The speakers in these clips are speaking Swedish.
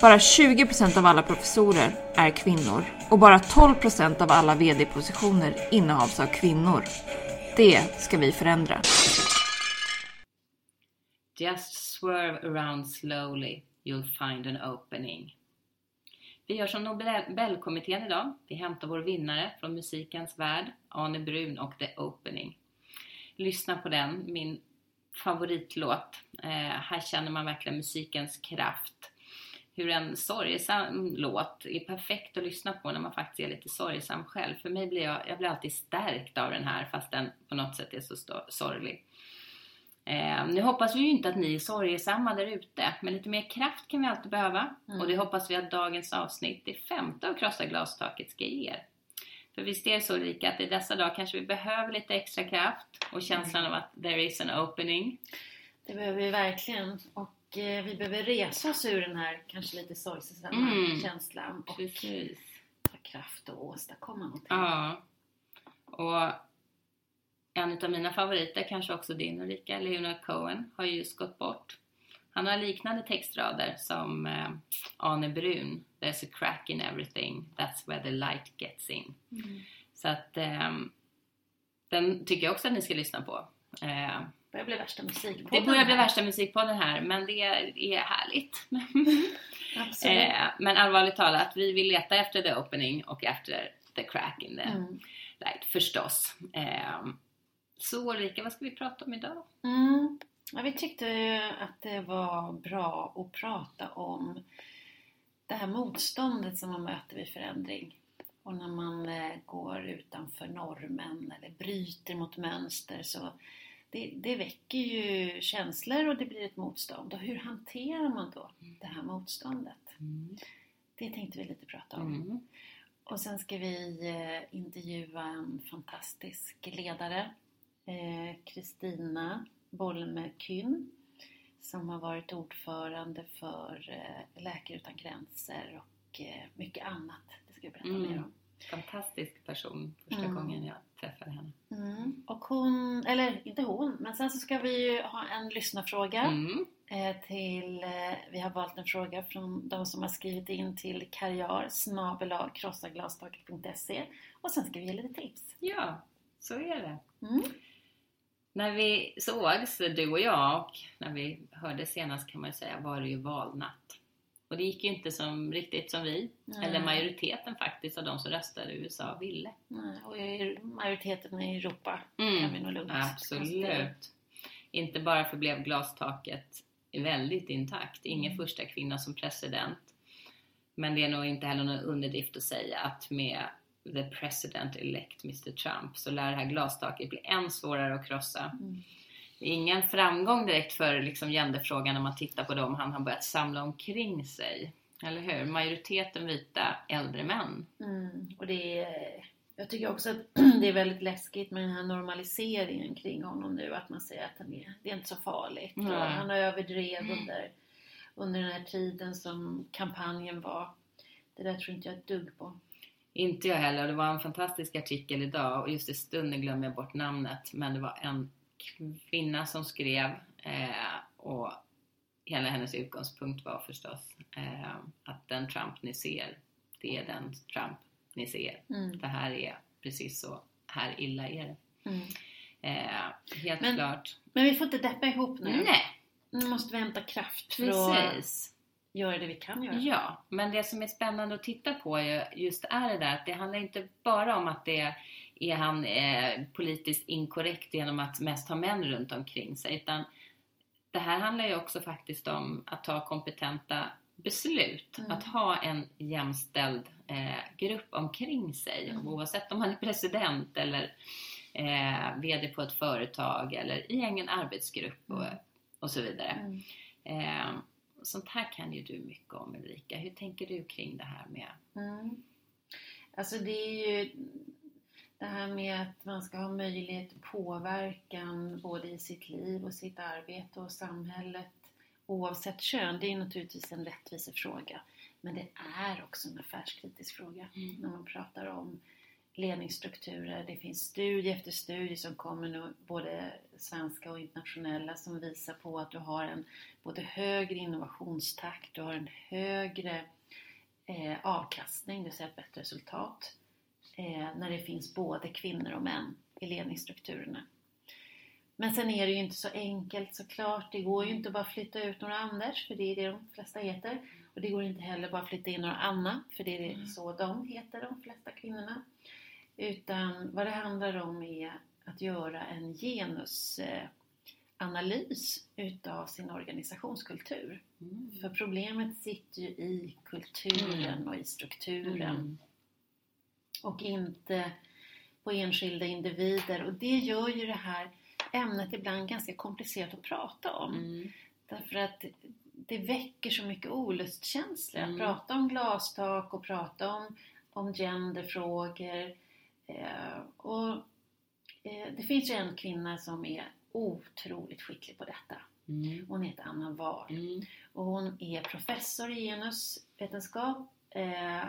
Bara 20% av alla professorer är kvinnor och bara 12% av alla VD-positioner innehas av kvinnor. Det ska vi förändra. Just swerve around slowly, you'll find an opening. Vi gör som Nobelkommittén idag. Vi hämtar vår vinnare från musikens värld, Arne Brun och The Opening. Lyssna på den, min favoritlåt. Eh, här känner man verkligen musikens kraft. Hur en sorgesam låt är perfekt att lyssna på när man faktiskt är lite sorgesam själv. För mig blir jag, jag blir alltid stärkt av den här fast den på något sätt är så sorglig. Eh, nu hoppas vi ju inte att ni är sorgesamma där ute, men lite mer kraft kan vi alltid behöva. Mm. Och det hoppas vi att dagens avsnitt, det femte av Krossa glastaket, ska ge er. För visst är det så Ulrika, att i dessa dagar kanske vi behöver lite extra kraft och känslan mm. av att there is an opening. Det behöver vi verkligen. Och vi behöver resa oss ur den här kanske lite sorgsamma mm. känslan. Och Precis. ha kraft att åstadkomma någonting. Ja. Och en av mina favoriter, kanske också din Ulrika, Leonard Cohen, har ju just gått bort. Han har liknande textrader som eh, Arne Brun. There's a crack in everything, that's where the light gets in. Mm. Så att eh, den tycker jag också att ni ska lyssna på. Eh, börjar bli värsta musikpodden. Det börjar bli värsta musikpodden här, men det är härligt. eh, men allvarligt talat, vi vill leta efter the opening och efter the crack in the mm. light, förstås. Eh, så Ulrika, vad ska vi prata om idag? Mm. Ja, vi tyckte att det var bra att prata om det här motståndet som man möter vid förändring. Och när man eh, går utanför normen eller bryter mot mönster så det, det väcker ju känslor och det blir ett motstånd. Och hur hanterar man då det här motståndet? Mm. Det tänkte vi lite prata om. Mm. Och sen ska vi eh, intervjua en fantastisk ledare Eh, Kristina eh, Bolmekyn som har varit ordförande för eh, Läkare Utan Gränser och eh, mycket annat. Det ska vi berätta mm. mer om. Fantastisk person första mm. gången jag träffade henne. Mm. Och hon, eller inte hon, men sen så ska vi ju ha en lyssnarfråga mm. eh, till, eh, vi har valt en fråga från de som har skrivit in till karriär och sen ska vi ge lite tips. Ja, så är det. Mm. När vi sågs, du och jag, och när vi hörde senast kan man säga, var det ju valnatt. Och det gick ju inte som, riktigt som vi, Nej. eller majoriteten faktiskt av de som röstade i USA ville. Nej, och majoriteten i Europa mm, kan vi nog lugnt Absolut. Inte bara förblev glastaket väldigt intakt, ingen mm. första kvinna som president. Men det är nog inte heller någon underdrift att säga att med the president elect Mr Trump så lär det här glastaket bli än svårare att krossa. Mm. Ingen framgång direkt för liksom genderfrågan när man tittar på dem han har börjat samla omkring sig. Eller hur? Majoriteten vita äldre män. Mm. Och det är, jag tycker också att det är väldigt läskigt med den här normaliseringen kring honom nu. Att man säger att han är, det är inte så farligt. Mm. Han har överdrev under, under den här tiden som kampanjen var. Det där tror inte jag ett dugg på. Inte jag heller. Det var en fantastisk artikel idag och just i stunden glömmer jag bort namnet. Men det var en kvinna som skrev eh, och hela hennes utgångspunkt var förstås eh, att den Trump ni ser, det är den Trump ni ser. Mm. Det här är precis så här illa är det. Mm. Eh, helt men, klart. Men vi får inte deppa ihop nu. Nej. Nu måste vi hämta kraft Precis göra det vi kan göra. Ja, men det som är spännande att titta på just är det där att det handlar inte bara om att det är han eh, politiskt inkorrekt genom att mest ha män runt omkring sig utan det här handlar ju också faktiskt om att ta kompetenta beslut. Mm. Att ha en jämställd eh, grupp omkring sig mm. oavsett om man är president eller eh, VD på ett företag eller i en arbetsgrupp och, mm. och så vidare. Mm. Eh, sånt här kan ju du mycket om Ulrika. Hur tänker du kring det här med mm. Alltså det är ju det här med att man ska ha möjlighet till påverkan både i sitt liv och sitt arbete och samhället oavsett kön. Det är naturligtvis en rättvisefråga. Men det är också en affärskritisk fråga Mm. när man pratar om ledningsstrukturer. Det finns studie efter studie som kommer nu, både svenska och internationella, som visar på att du har en både högre innovationstakt, du har en högre eh, avkastning, det vill säga ett bättre resultat, när det finns både kvinnor och män i ledningsstrukturerna. Men sen är det ju inte så enkelt såklart. Det går ju inte bara flytta ut några Anders, för det är det de flesta heter. Och det går inte heller bara flytta in några Anna, för det är Mm. så de heter, de flesta kvinnorna. Utan vad det handlar om är att göra en genusanalys utav sin organisationskultur. Mm. För problemet sitter ju i kulturen och i strukturen Mm. Och inte på enskilda individer. Och det gör ju det här ämnet ibland ganska komplicerat att prata om. Mm. Därför att det väcker så mycket olustkänslor. Att Mm. prata om glastak och prata om, om genderfrågor. Eh, och, eh, det finns ju en kvinna som är otroligt skicklig på detta. Mm. Hon heter Anna Wahl. Mm. Och hon är professor i genusvetenskap. Eh,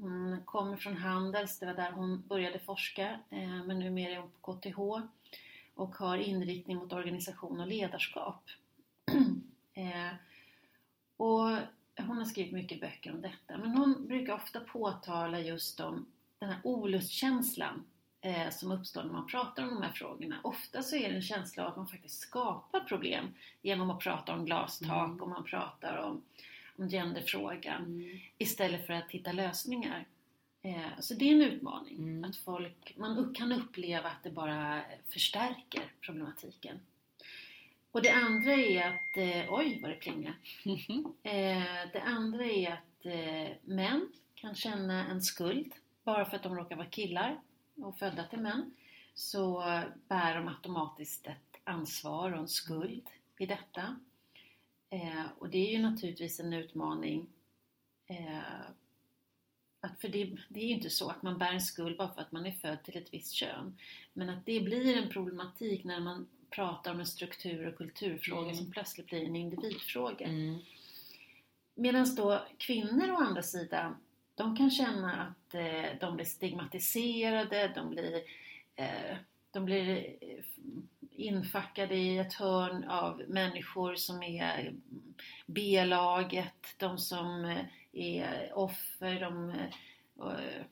hon kommer från Handels, det var där hon började forska. Eh, men numera är hon på KTH och har inriktning mot organisation och ledarskap. eh, och hon har skrivit mycket böcker om detta. Men hon brukar ofta påtala just om den här olustkänslan eh, som uppstår när man pratar om de här frågorna. Ofta så är det en känsla av att man faktiskt skapar problem genom att prata om glastak Mm. och man pratar om, om genderfrågan Mm. istället för att hitta lösningar. Eh, så det är en utmaning. Mm. Att folk, man kan uppleva att det bara förstärker problematiken. Och det andra är att, eh, oj vad det plingar. Eh, det andra är att eh, män kan känna en skuld bara för att de råkar vara killar och födda till män. Så bär de automatiskt ett ansvar och en skuld i detta. Eh, och det är ju naturligtvis en utmaning. Eh, att för det, det är ju inte så att man bär en skuld bara för att man är född till ett visst kön. Men att det blir en problematik när man pratar om en struktur och kulturfråga Mm. som plötsligt blir en individfråga. Mm. Medan då kvinnor å andra sidan, de kan känna att eh, de blir stigmatiserade, de blir, eh, de blir eh, infackade i ett hörn av människor som är B-laget, de som eh, är offer, de, eh,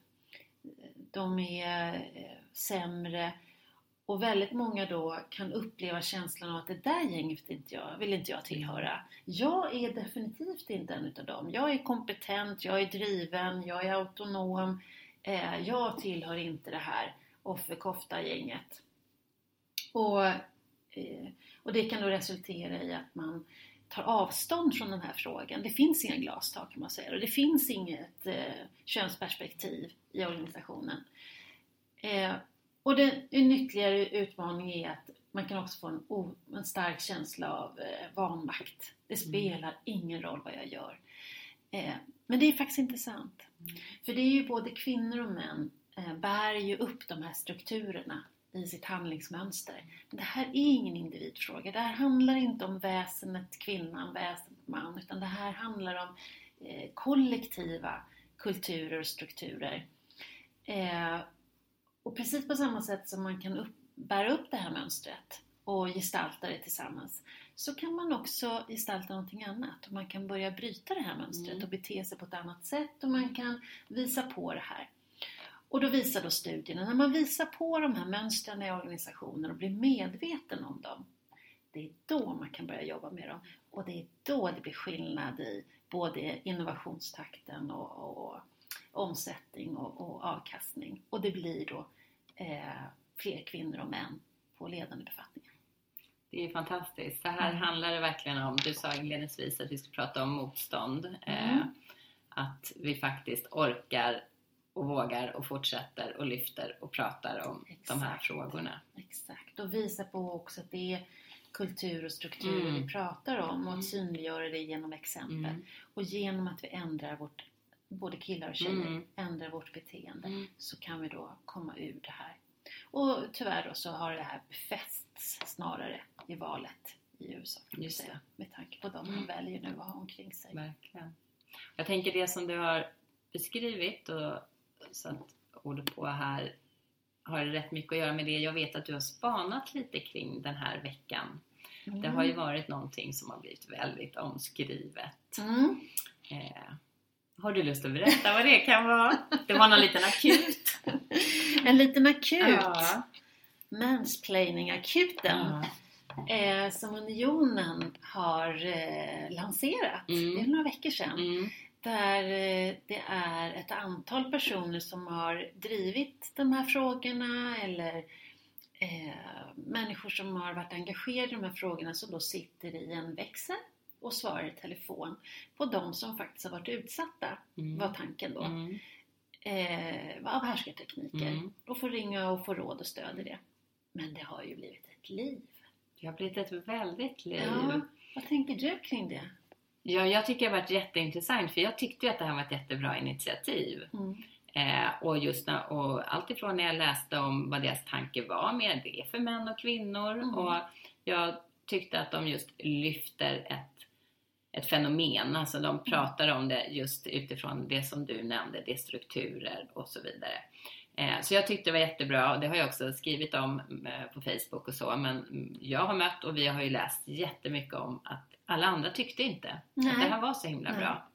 de är sämre. Och väldigt många då kan uppleva känslan av att det där gänget inte jag, vill inte jag tillhöra. Jag är definitivt inte en utav dem. Jag är kompetent, jag är driven, jag är autonom. Jag tillhör inte det här offerkofta-gänget. Och, eh, och det kan då resultera i att man tar avstånd från den här frågan. Det finns inga glastak kan man säga och det finns inget eh, könsperspektiv i organisationen. Eh, och det, en ytterligare utmaning är att man kan också få en, o, en stark känsla av eh, vanmakt. Det spelar ingen roll vad jag gör. Eh, men det är faktiskt inte sant. För det är ju både kvinnor och män bär ju upp de här strukturerna i sitt handlingsmönster. Men det här är ingen individfråga. Det här handlar inte om väsenet kvinnan, väsenet man, utan det här handlar om eh, kollektiva kulturer och strukturer. Eh, och precis på samma sätt som man kan upp, bära upp det här mönstret och gestalta det tillsammans så kan man också gestalta någonting annat. Och man kan börja bryta det här mönstret Mm. och bete sig på ett annat sätt och man kan visa på det här. Och då visar då studierna, när man visar på de här mönstren i organisationer och blir medveten om dem, det är då man kan börja jobba med dem. Och det är då det blir skillnad i både innovationstakten och, och omsättning och, och avkastning. Och det blir då eh, fler kvinnor och män på ledande befattningar. Det är fantastiskt. Så här Mm. handlar det verkligen om, du sa inledningsvis att vi ska prata om motstånd. Eh, Mm. att vi faktiskt orkar och vågar och fortsätter och lyfter och pratar om de här Exakt. frågorna. Exakt, och visa på också att det är kultur och struktur Mm. vi pratar om och Mm. synliggöra det genom exempel. Mm. Och genom att vi ändrar vårt både killar och tjejer, Mm. ändrar vårt beteende Mm. så kan vi då komma ur det här. Och tyvärr då så har det här befästs snarare i valet i USA. Just säga, med tanke på de Mm. man väljer nu att ha omkring sig. Verkligen. Jag tänker det som du har beskrivit och satt ord på här har rätt mycket att göra med det jag vet att du har spanat lite kring den här veckan. Mm. Det har ju varit någonting som har blivit väldigt omskrivet. Mm. Eh, har du lust att berätta vad det kan vara? Det var någon liten akut. En liten akut, Ja. mansplaining-akuten, Ja. eh, som Unionen har eh, lanserat. Mm. Det är några veckor sedan. Mm. Där eh, det är ett antal personer som har drivit de här frågorna eller eh, människor som har varit engagerade i de här frågorna som då sitter i en växel och svarar i telefon på de som faktiskt har varit utsatta, Mm. var tanken då, Mm. eh, av härskartekniker Mm. och få ringa och få råd och stöd i det. Men det har ju blivit ett liv. Det har blivit ett väldigt liv. Ja, vad tänker du kring det? Ja, jag tycker det har varit jätteintressant för jag tyckte ju att det här var ett jättebra initiativ. Mm. Eh, och just när, och allt ifrån när jag läste om vad deras tanke var med det för män och kvinnor Mm. och jag tyckte att de just lyfter ett, ett fenomen, alltså de pratar om det just utifrån det som du nämnde, det är strukturer och så vidare. Eh, så jag tyckte det var jättebra och det har jag också skrivit om eh, på Facebook och så men mm, jag har mött och vi har ju läst jättemycket om att alla andra tyckte inte att Nej. det här var så himla Nej. bra.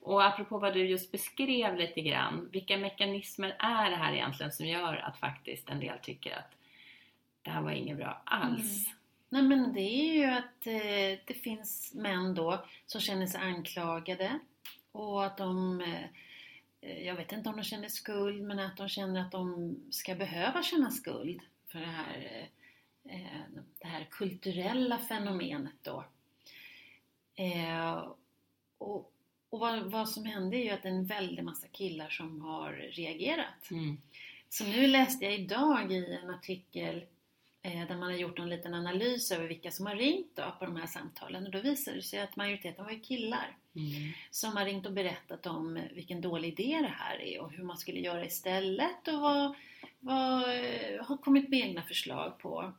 Och apropå vad du just beskrev lite grann, vilka mekanismer är det här egentligen som gör att faktiskt en del tycker att det här var inget bra alls? Nej men det är ju att eh, det finns män då som känner sig anklagade och att de, jag vet inte om de känner skuld, men att de känner att de ska behöva känna skuld för det här, eh, eh, det här kulturella fenomenet då. Eh, och och vad, vad som hände är ju att det är en väldig massa killar som har reagerat. Mm. Så nu läste jag idag i en artikel eh, där man har gjort en liten analys över vilka som har ringt då på de här samtalen och då visade det sig att majoriteten var ju killar Mm. som har ringt och berättat om vilken dålig idé det här är och hur man skulle göra istället och vad, vad eh, har kommit med egna förslag på.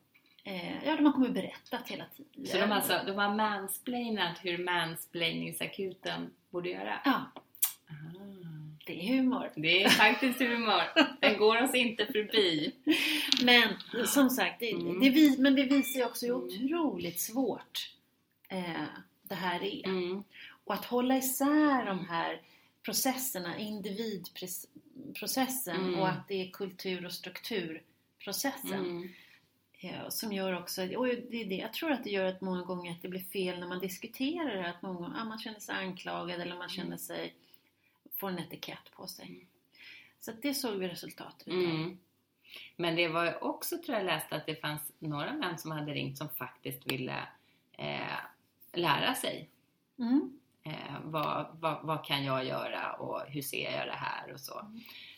Eh, ja, de har kommit och berättat hela tiden. Så de, alltså, de har mansplainat hur mansplainingsakuten borde göra? Ja, Ah. Det är humor. Det är faktiskt humor. Den går oss inte förbi. Men som sagt, det, Mm. det, vi- men det visar ju också hur Mm. otroligt svårt eh, det här är. Mm. Och att hålla isär de här processerna, individprocessen Mm. och att det är kultur och strukturprocessen. Mm. Ja, som gör också, och det är det jag tror att det gör att många gånger att det blir fel när man diskuterar det. Att många, ja, man känner sig anklagad eller man känner sig, får en etikett på sig. Mm. Så det såg vi resultatet. Mm. Men det var ju också, tror jag, läste att det fanns några män som hade ringt som faktiskt ville eh, lära sig. Mm. Eh, vad, vad, vad kan jag göra och hur ser jag det här och så.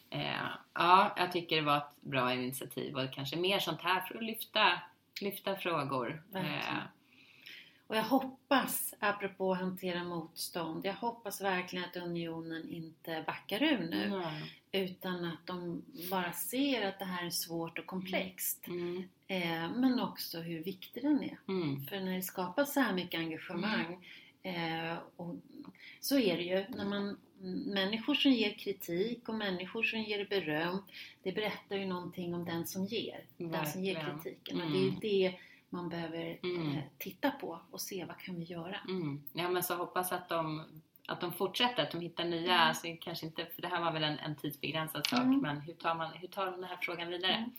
Eh, ja, jag tycker det var ett bra initiativ och kanske mer sånt här för att lyfta, lyfta frågor. Och jag hoppas, apropå att hantera motstånd, jag hoppas verkligen att unionen inte backar ur nu. mm. Utan att de bara ser att det här är svårt och komplext. Mm. Eh, men också hur viktig den är. Mm. För när det skapas så här mycket engagemang eh, och så är det ju. När man, människor som ger kritik och människor som ger beröm det berättar ju någonting om den som ger. Den som ger kritiken. Och Mm. det är det man behöver Mm. eh, titta på och se vad kan vi göra. Mm. Ja men så hoppas att de, att de fortsätter, att de hittar nya, Mm. alltså, kanske inte, för det här var väl en, en tidsbegränsad sak, Mm. men hur tar, man, hur tar de den här frågan vidare?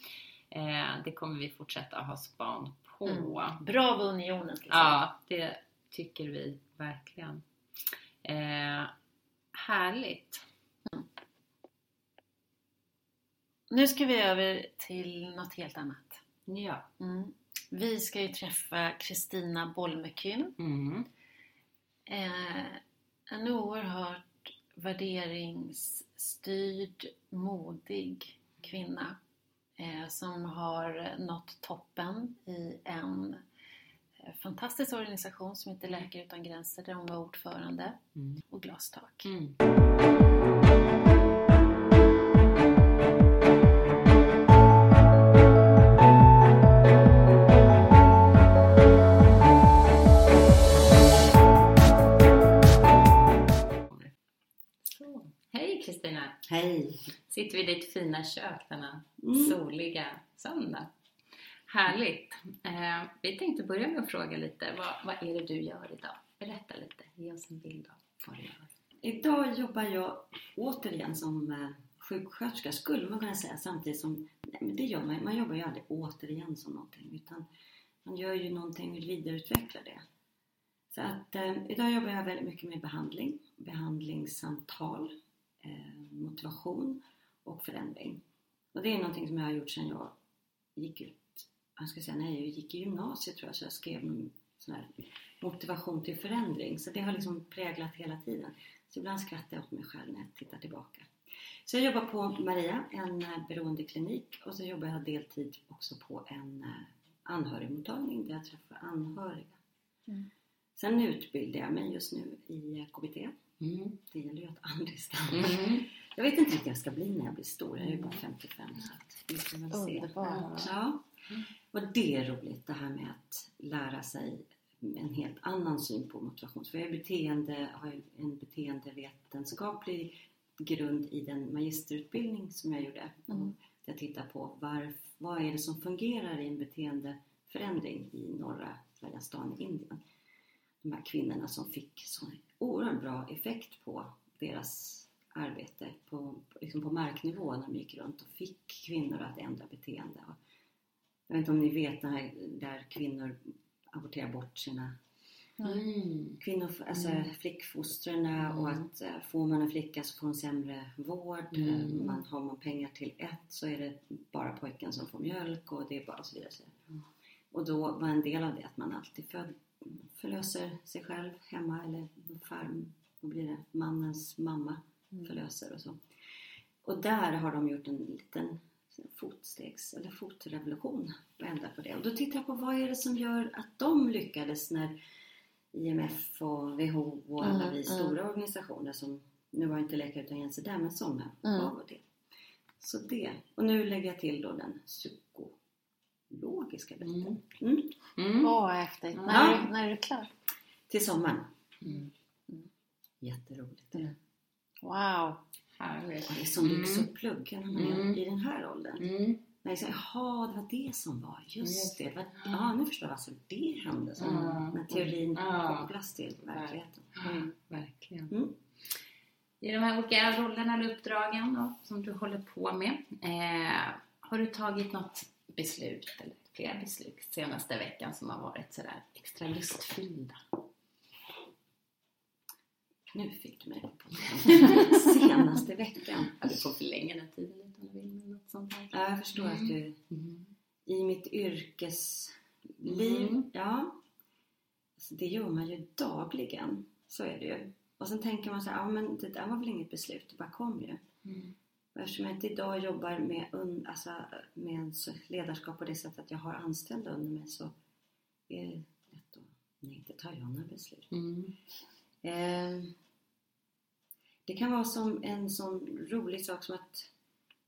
Eh, det kommer vi fortsätta att ha span på. Mm. Bra unionen säga. Ja, det tycker vi verkligen. Eh, härligt. Nu ska vi över till något helt annat. Ja. Mm. Vi ska ju träffa Kristina Bolmekyn. Mm. Eh, en oerhört värderingsstyrd, modig kvinna eh, som har nått toppen i en eh, fantastisk organisation som heter Läkare Utan Gränser där hon var ordförande Mm. och Glastak. Mm. Hej! Sitter vi i ditt fina kök denna Mm. soliga söndag. Härligt! Eh, vi tänkte börja med att fråga lite, vad, vad är det du gör idag? Berätta lite, ge oss en bild av vad du gör. Idag jobbar jag återigen som eh, sjuksköterska skulle man kunna säga samtidigt som, nej men det gör man man jobbar ju aldrig återigen som någonting utan man gör ju någonting och vidareutvecklar det. Så att eh, idag jobbar jag väldigt mycket med behandling, behandlingssamtal, eh, motivation och förändring. Och det är någonting som jag har gjort sedan jag gick ut, jag ska säga när jag gick i gymnasiet tror jag, så jag skrev sån här motivation till förändring. Så det har liksom präglat hela tiden. Så ibland skrattar jag åt mig själv när jag tittar tillbaka. Så jag jobbar på Maria, en eh, beroendeklinik och så jobbar jag deltid också på en eh, anhörigmottagning där jag träffar anhöriga. Mm. Sen utbildar jag mig just nu i eh, KBT. Mm. Det gäller ju att aldrig stanna. Mm. Jag vet inte riktigt vad jag ska bli när jag blir stor. Jag är ju bara 55 så att vi får väl se. Underbart! Ja. Och det är roligt det här med att lära sig en helt annan syn på motivation. För jag beteende, har en beteendevetenskaplig grund i den magisterutbildning som jag gjorde. Mm. Jag tittar på var, vad är det som fungerar i en beteendeförändring i norra Rajasthan i Indien. De här kvinnorna som fick så oerhört bra effekt på deras arbete på, liksom på marknivå när de gick runt och fick kvinnor att ändra beteende. Och jag vet inte om ni vet det här där kvinnor aborterar bort sina Mm. kvinnor, alltså Mm. flickfostrarna och Mm. att eh, får man en flicka så får hon sämre vård. Mm. Eh, Man, har man pengar till ett så är det bara pojken som får mjölk och det är bara och så vidare. Och då var en del av det att man alltid för, förlöser sig själv hemma eller farm, vad blir det, mannens mamma Mm. förlöser och så. Och där har de gjort en liten fotstegs eller fotrevolution och ändrat på det. Och då tittar jag på vad är det som gör att de lyckades när IMF och WHO och alla Mm, vi stora organisationer som, nu var inte Läkare Utan Gränser där, men sådana, Mm. var det? Så det. Och nu lägger jag till då den psykologiska biten. Mm. Mm. Åh, vad häftigt! Ja. När, är du- när är du klar? Till sommaren. Mm. Jätteroligt. Mm. Wow! Härligt. Och det är som lyx att plugga när man Mm. är i den här åldern. Mm. Nej, så, jaha, det var det som var. Just Just det. det var, ja, nu förstår jag varför det hände. Så Mm. När teorin Ja. kopplas till verkligheten. Mm. Verkligen. Mm. I de här olika rollerna eller uppdragen då, som du håller på med, eh, har du tagit något beslut eller flera beslut senaste veckan som har varit sådär extra lustfyllda? Nu fick du mig på senaste veckan. Ja, du får förlänga den tiden lite om du vill något sånt här. Ja, jag förstår att du Mm. i mitt yrkesliv, Mm. ja, alltså det gör man ju dagligen. Så är det ju. Och sen tänker man så här, ja men det där var väl inget beslut, det bara kom ju. Mm. Och Eftersom jag inte idag jobbar med, un, alltså, med ledarskap på det sättet att jag har anställda under mig så är det lätt att, nej inte tar jag några beslut. Mm. Eh, det kan vara som en sån rolig sak som att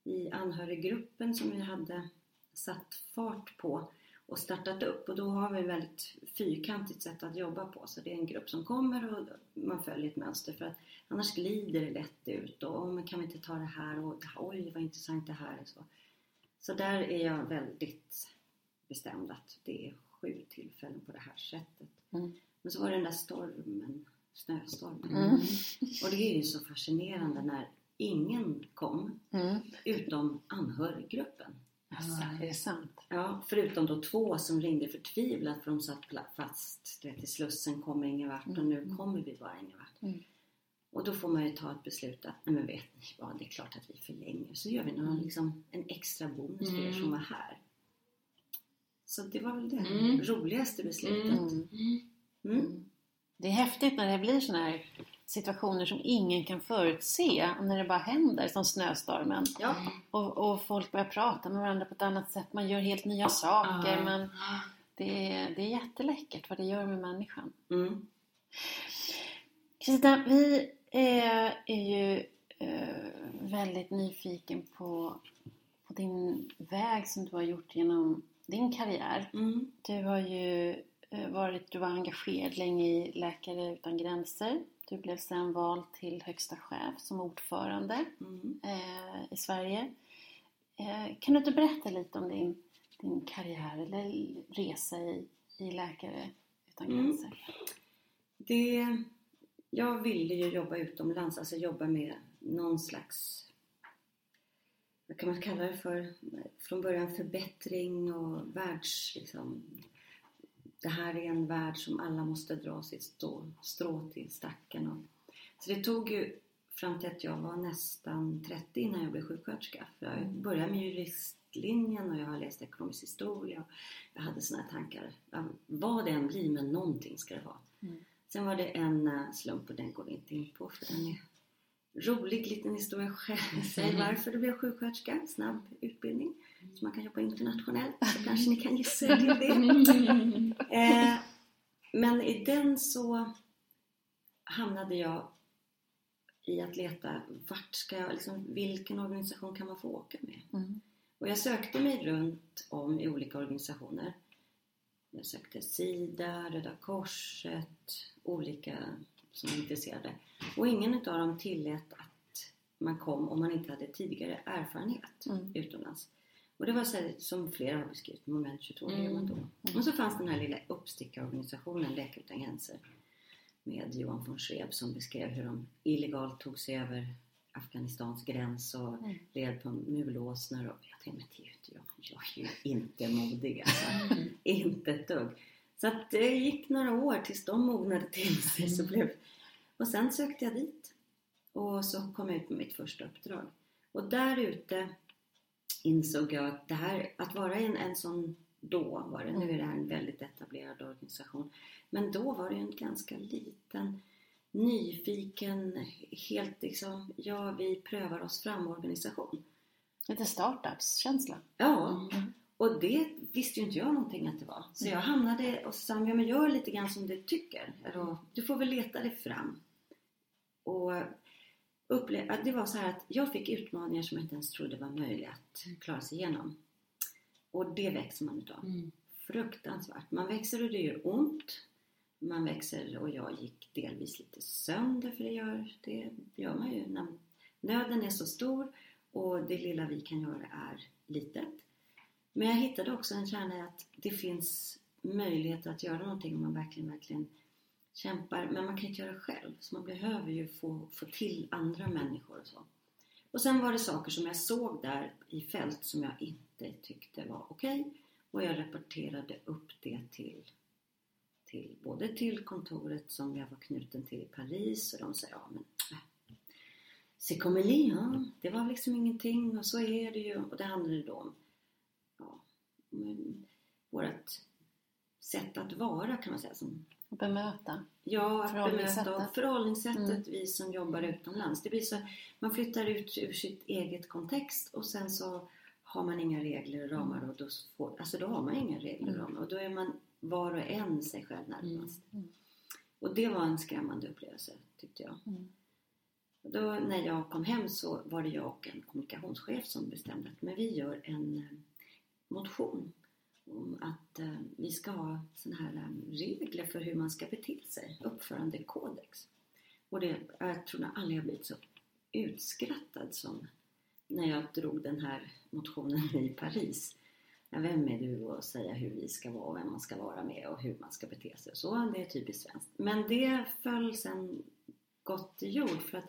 i anhöriggruppen som vi hade satt fart på och startat upp och då har vi ett väldigt fyrkantigt sätt att jobba på. Så det är en grupp som kommer och man följer ett mönster för att annars glider det lätt ut och men kan vi inte ta det här och det här, oj vad intressant det här är. Så, så där är jag väldigt bestämd att det är sju tillfällen på det här sättet. Mm. Men så var det den där stormen, snöstormen. Mm. Och det är ju så fascinerande när ingen kom Mm. utom anhöriggruppen. Alltså, är det sant? Ja, förutom då två som ringde förtvivlat för de satt fast vet, i Slussen, kommer ingen vart och nu kommer vi bara ingen vart. Mm. Och då får man ju ta ett beslut att, nej men vet ni vad, det är klart att vi förlänger. Så gör vi någon, liksom, en extra bonus för er Mm. som var här. Så det var väl det Mm. roligaste beslutet. Mm. Mm. Mm. Det är häftigt när det blir sådana här situationer som ingen kan förutse när det bara händer som snöstormen Ja, och, och folk börjar prata med varandra på ett annat sätt man gör helt nya saker Ja. man, Det är, det är jätteläckert vad det gör med människan. Mm. Kristina, vi är, är ju eh, väldigt nyfiken på, på din väg som du har gjort genom din karriär. Mm. Du har ju eh, varit, du var engagerad länge i Läkare Utan Gränser. Du blev sedan vald till högsta chef som ordförande Mm. eh, i Sverige. Eh, kan du inte berätta lite om din, din karriär eller resa i, i Läkare Utan Mm. Gränser? Det, jag ville ju jobba utomlands, alltså jobba med någon slags, vad kan man kalla det för, från början förbättring och världs, liksom, det här är en värld som alla måste dra sitt stå, strå till stacken. Och, så det tog ju fram till att jag var nästan 30 innan jag blev sjuksköterska. För jag började med juristlinjen och jag har läst ekonomisk historia. Jag hade såna här tankar, vad det än blir, men någonting ska det vara. Mm. Sen var det en eh, slump och den går vi inte in på för den är rolig liten historia själv. Säg varför du blev sjuksköterska, snabb utbildning. Så man kan jobba internationellt, så kanske ni kan gissa er till det. Eh, men i den så hamnade jag i att leta, vart ska jag, liksom, vilken organisation kan man få åka med? Mm. Och jag sökte mig runt om i olika organisationer. Jag sökte Sida, Röda Korset, olika som var intresserade. Och ingen utav dem tillät att man kom om man inte hade tidigare erfarenhet Mm. utomlands. Och det var så här, som flera har beskrivit, moment 22, hur gör man då? Mm. Och så fanns den här lilla uppstickarorganisationen Läkare Utan Gränser med Johan von Schreeb som beskrev hur de illegalt tog sig över Afghanistans gräns och Mm. led på mulåsnor och jag tänkte, men det är ju inte jag. Jag är ju inte modig alltså. inte ett dugg. Så att det gick några år tills de mognade till sig. Så blev... Och sen sökte jag dit. Och så kom jag ut med mitt första uppdrag. Och där ute insåg jag att det här, att vara en, en sån då var det, nu är det här en väldigt etablerad organisation. Men då var det ju en ganska liten, nyfiken, helt liksom, ja vi prövar oss fram organisation. Lite startups-känsla. Ja, och det visste ju inte jag någonting att det var. Så jag hamnade och sa, ja men gör lite grann som du tycker. Eller, du får väl leta dig fram. Och det var så här att jag fick utmaningar som jag inte ens trodde var möjliga att klara sig igenom. Och det växer man utav. Mm. Fruktansvärt. Man växer och det gör ont. Man växer och jag gick delvis lite sönder för det gör, det gör man ju när nöden är så stor och det lilla vi kan göra är litet. Men jag hittade också en kärna i att det finns möjligheter att göra någonting om man verkligen, verkligen kämpar. Men man kan inte göra det själv. Så man behöver ju få, få till andra människor och så. Och sen var det saker som jag såg där i fält som jag inte tyckte var okej. Och jag rapporterade upp det till, till både till kontoret som jag var knuten till i Paris och de sa ja men äh, c'est comme ja. det var liksom ingenting och så är det ju. Och det handlade då om ja, men vårt sätt att vara kan man säga. Som, bemöta. ja, att bemöta och förhållningssättet Mm. vi som jobbar utomlands. Det blir så, man flyttar ut ur sitt eget kontext och sen så har man inga regler och ramar och då, får, alltså då har man inga regler och Mm. ramar och då är man var och en sig själv närmast. Mm. Och det var en skrämmande upplevelse tyckte jag. Mm. Och Då, när jag kom hem så var det jag och en kommunikationschef som bestämde att men vi gör en eh, motion om att eh, vi ska ha såna här eh, regler för hur man ska bete sig, uppförandekodex. Och det, jag tror aldrig jag blivit så utskrattad som när jag drog den här motionen i Paris. Ja, vem är du att säga hur vi ska vara och vem man ska vara med och hur man ska bete sig. Så det är typiskt svenskt. Men det föll sen gott i jord för att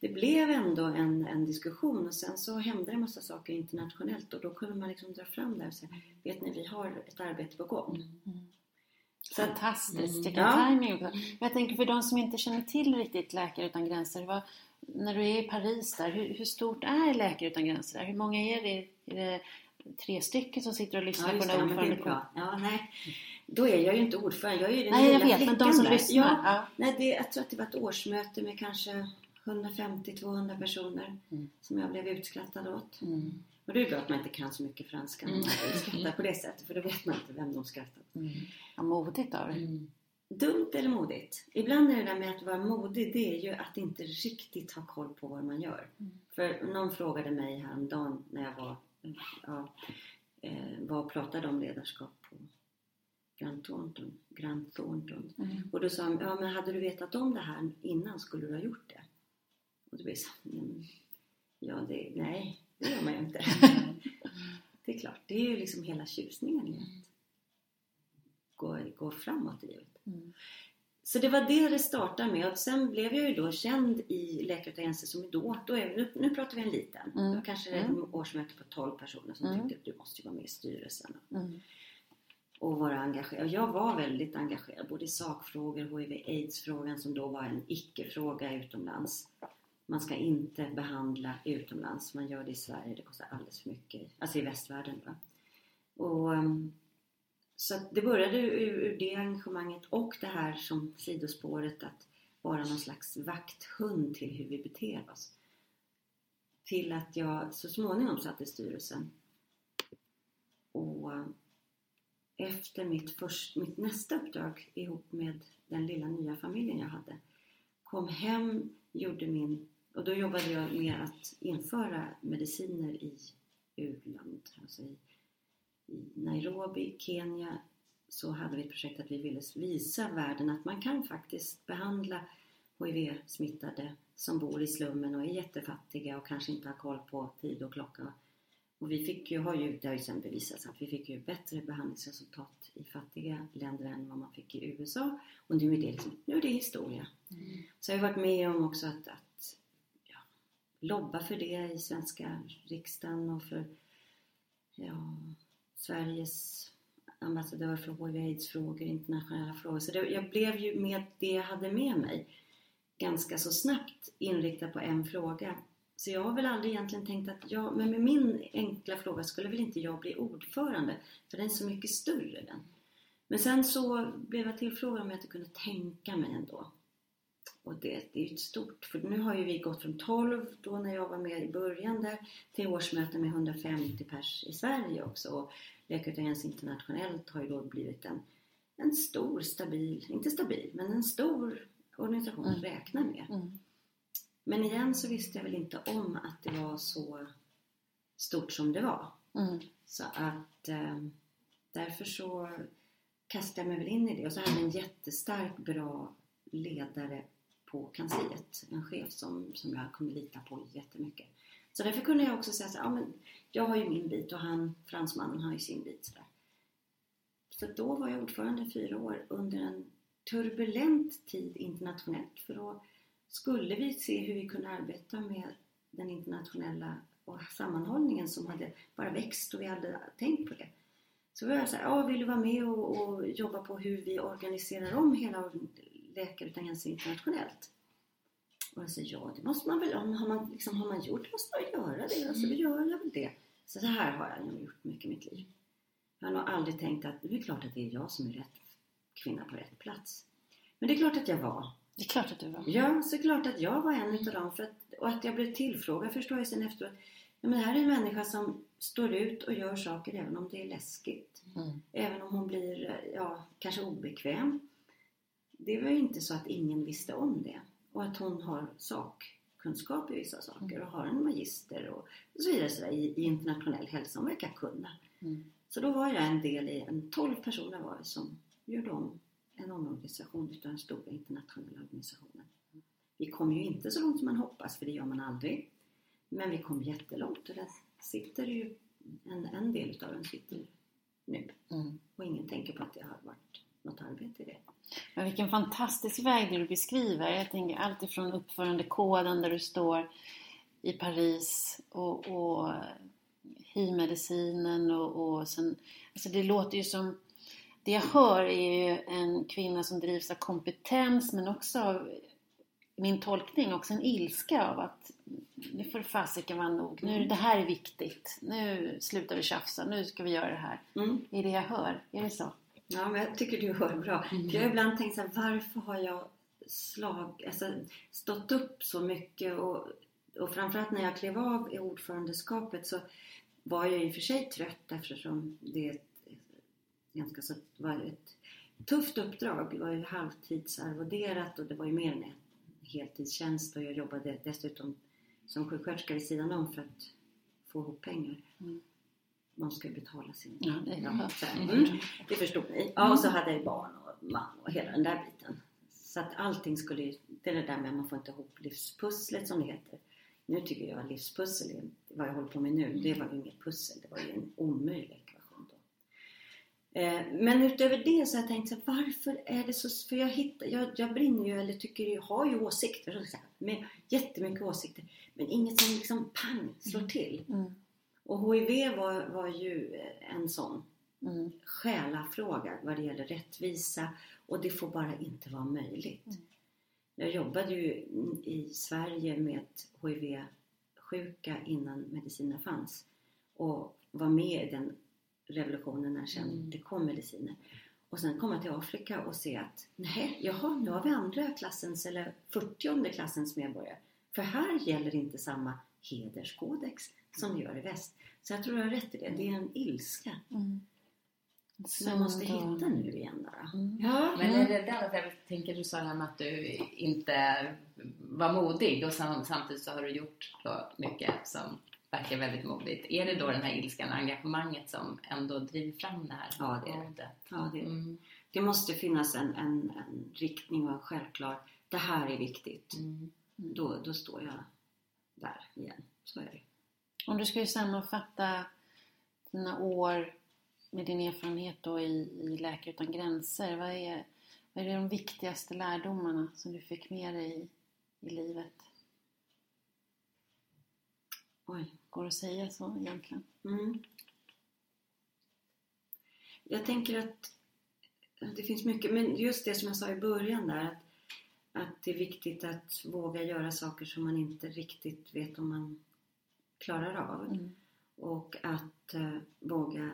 det blev ändå en, en diskussion och sen så hände det en massa saker internationellt och då kunde man liksom dra fram där och säga Vet ni, vi har ett arbete på gång. Mm. Så att, Fantastiskt, Mm. vilken Ja. timing också. Men jag tänker för de som inte känner till riktigt Läkare Utan Gränser. Vad, när du är i Paris där, hur, hur stort är Läkare Utan Gränser där? Hur många är det? Är det tre stycken som sitter och lyssnar ja, på den ordförande? bra. Ja, nej. Då är jag ju inte ordförande, jag är ju den Nej, jag lilla vet, men de som där. lyssnar. Ja, Ja. nej, det, jag tror att det var ett årsmöte med kanske 150-200 personer Mm. som jag blev utskrattad åt. Mm. Och det är bra att man inte kan så mycket franska när man Mm. skrattar på det sättet för då vet man inte vem de skrattar åt. Mm. Ja, modigt av dig. Mm. Dumt eller modigt? Ibland är det där med att vara modig, det är ju att inte riktigt ha koll på vad man gör. Mm. För någon frågade mig häromdagen när jag var, ja, eh, var och pratade om ledarskap på Grant Thornton. Grant Thornton. Mm. Och då sa han, ja men hade du vetat om det här innan skulle du ha gjort det? Och då blev jag "Mm, ja det, nej, det gör man ju inte. det är klart, det är ju liksom hela tjusningen i att gå, gå framåt i livet. Mm. Så det var det det startade med och sen blev jag ju då känd i Läkarutredningen som då, då är, nu, nu pratar vi en liten, Mm. det var kanske ett årsmöte på 12 personer som Mm. tyckte att du måste ju vara med i styrelsen Mm. och vara engagerad. Jag var väldigt engagerad både i sakfrågor, HIV-AIDS-frågan som då var en icke-fråga utomlands. Man ska inte behandla utomlands, man gör det i Sverige, det kostar alldeles för mycket. Alltså i västvärlden. Va? Och, ehm, så att det började ur, ur det engagemanget och det här som sidospåret att vara någon slags vakthund till hur vi beter oss. Till att jag så småningom satt i styrelsen. Och efter mitt, först, mitt nästa uppdrag ihop med den lilla nya familjen jag hade kom hem, gjorde min och då jobbade jag med att införa mediciner i u-land, alltså i, i Nairobi, Kenya så hade vi ett projekt att vi ville visa världen att man kan faktiskt behandla HIV-smittade som bor i slummen och är jättefattiga och kanske inte har koll på tid och klocka. Och vi fick ju, har ju, det har ju sen bevisats att vi fick ju bättre behandlingsresultat i fattiga länder än vad man fick i USA. Och nu är det, liksom, nu är det historia. Så jag har varit med om också att, att ja, lobba för det i svenska riksdagen och för ja, Sveriges ambassadör för HIV-AIDS-frågor, internationella frågor. Så det, jag blev ju med det jag hade med mig ganska så snabbt inriktad på en fråga. Så jag har väl aldrig egentligen tänkt att jag, men med min enkla fråga skulle väl inte jag bli ordförande, för den är så mycket större den. Men sen så blev jag tillfrågad om jag inte kunde tänka mig ändå. Och det, det är ju ett stort, för nu har ju vi gått från 12 då när jag var med i början där till årsmöten med 150 pers i Sverige också. Och Läkarutredningens internationellt har ju då blivit en, en stor, stabil, inte stabil, men en stor organisation att Mm. räkna med. Mm. Men igen så visste jag väl inte om att det var så stort som det var. Mm. Så att eh, därför så kastade jag mig väl in i det och så hade jag en jättestark, bra ledare på kansliet. En chef som, som jag kunde lita på jättemycket. Så därför kunde jag också säga så här, ja men jag har ju min bit och han, fransmannen, har ju sin bit. Så, där. så då var jag ordförande i fyra år under en turbulent tid internationellt. För då skulle vi se hur vi kunde arbeta med den internationella och sammanhållningen som hade bara växt och vi hade tänkt på det. Så var jag så här, ja, vill du vara med och, och jobba på hur vi organiserar om hela Läkare utan gränser internationellt? Och jag sa, ja det måste man väl, om har man, liksom, har man gjort det måste man göra det, alltså då gör jag väl det. Så det här har jag nog gjort mycket i mitt liv. Jag har nog aldrig tänkt att det är klart att det är jag som är rätt kvinna på rätt plats. Men det är klart att jag var. Det är klart att du var. Ja, såklart att jag var en utav dem. För att, och att jag blev tillfrågad förstår jag sen efteråt. Ja, men det här är en människa som står ut och gör saker även om det är läskigt. Mm. Även om hon blir, ja, kanske obekväm. Det var ju inte så att ingen visste om det. Och att hon har sakkunskap i vissa saker och har en magister och, så vidare så där, i, i internationell hälsa. Hon verkar kunna. Mm. Så då var jag en del i en 12 personer var det som gjorde om en omorganisation utav den stora internationella organisationen. Vi kom ju inte så långt som man hoppas, för det gör man aldrig. Men vi kom jättelångt och där sitter ju en, en del utav den sitter nu. Mm. Och ingen tänker på att det har varit något arbete i det. Men vilken fantastisk väg du beskriver. Jag tänker allt ifrån uppförandekoden där du står i Paris och, och hiv-medicinen och, och sen, alltså det låter ju som, det jag hör är ju en kvinna som drivs av kompetens men också av min tolkning också en ilska av att nu får fasiken vara nog. Nu, det här är viktigt. Nu slutar vi tjafsa. Nu ska vi göra det här. Mm. Det är det jag hör. Är det så? Ja, men jag tycker du hör bra. För jag har ibland tänkt så här, varför har jag slag, alltså, stått upp så mycket och, och framförallt när jag klev av i ordförandeskapet så var jag i och för sig trött eftersom det är ett, ganska så, var ett tufft uppdrag. Det var ju halvtidsarvoderat och det var ju mer än en heltidstjänst och jag jobbade dessutom som sjuksköterska vid sidan om för att få ihop pengar. Mm. Man ska ju betala sin... Ja, det, Ja. Mm. Mm. Det förstod ni. Ja, och så hade jag barn och man och hela den där biten. Så att allting skulle ju... Det är det där med att man får inte ihop livspusslet som det heter. Nu tycker jag att livspussel vad jag håller på med nu. Det var ju inget pussel. Det var ju en omöjlig ekvation då. Eh, Men utöver det så har jag tänkt så här, varför är det så... För jag hittar... Jag, jag brinner ju, eller tycker jag har ju åsikter. Så här, med jättemycket åsikter. Men inget som liksom pang slår till. Mm. Och HIV var, var ju en sån Mm. själafråga vad det gäller rättvisa och det får bara inte vara möjligt. Mm. Jag jobbade ju i Sverige med HIV-sjuka innan mediciner fanns och var med i den revolutionen när sen Mm. det kom mediciner. Och sen komma till Afrika och se att nej, jaha, nu har vi andra klassens eller 40 klassens medborgare. För här gäller inte samma hederskodex som det gör i väst. Så jag tror jag har rätt i det. Det är en ilska Mm. som jag måste hitta nu igen bara. Mm. Ja, Men är det därför jag tänker du sa det här med att du inte var modig och sam- samtidigt så har du gjort då mycket som verkar väldigt modigt. Är det då den här ilskan och engagemanget som ändå driver fram det här Ja, det är det. ja det, Mm. det måste finnas en, en, en riktning och en självklar, det här är viktigt. Mm. Då, då står jag där igen. Så är det. Om du skulle sammanfatta dina år med din erfarenhet då i, i Läkare Utan Gränser. Vad är, vad är de viktigaste lärdomarna som du fick med dig i, i livet? Oj. Går det att säga så egentligen? Mm. Jag tänker att det finns mycket, men just det som jag sa i början där att, att det är viktigt att våga göra saker som man inte riktigt vet om man klarar av. Mm. Och att eh, våga,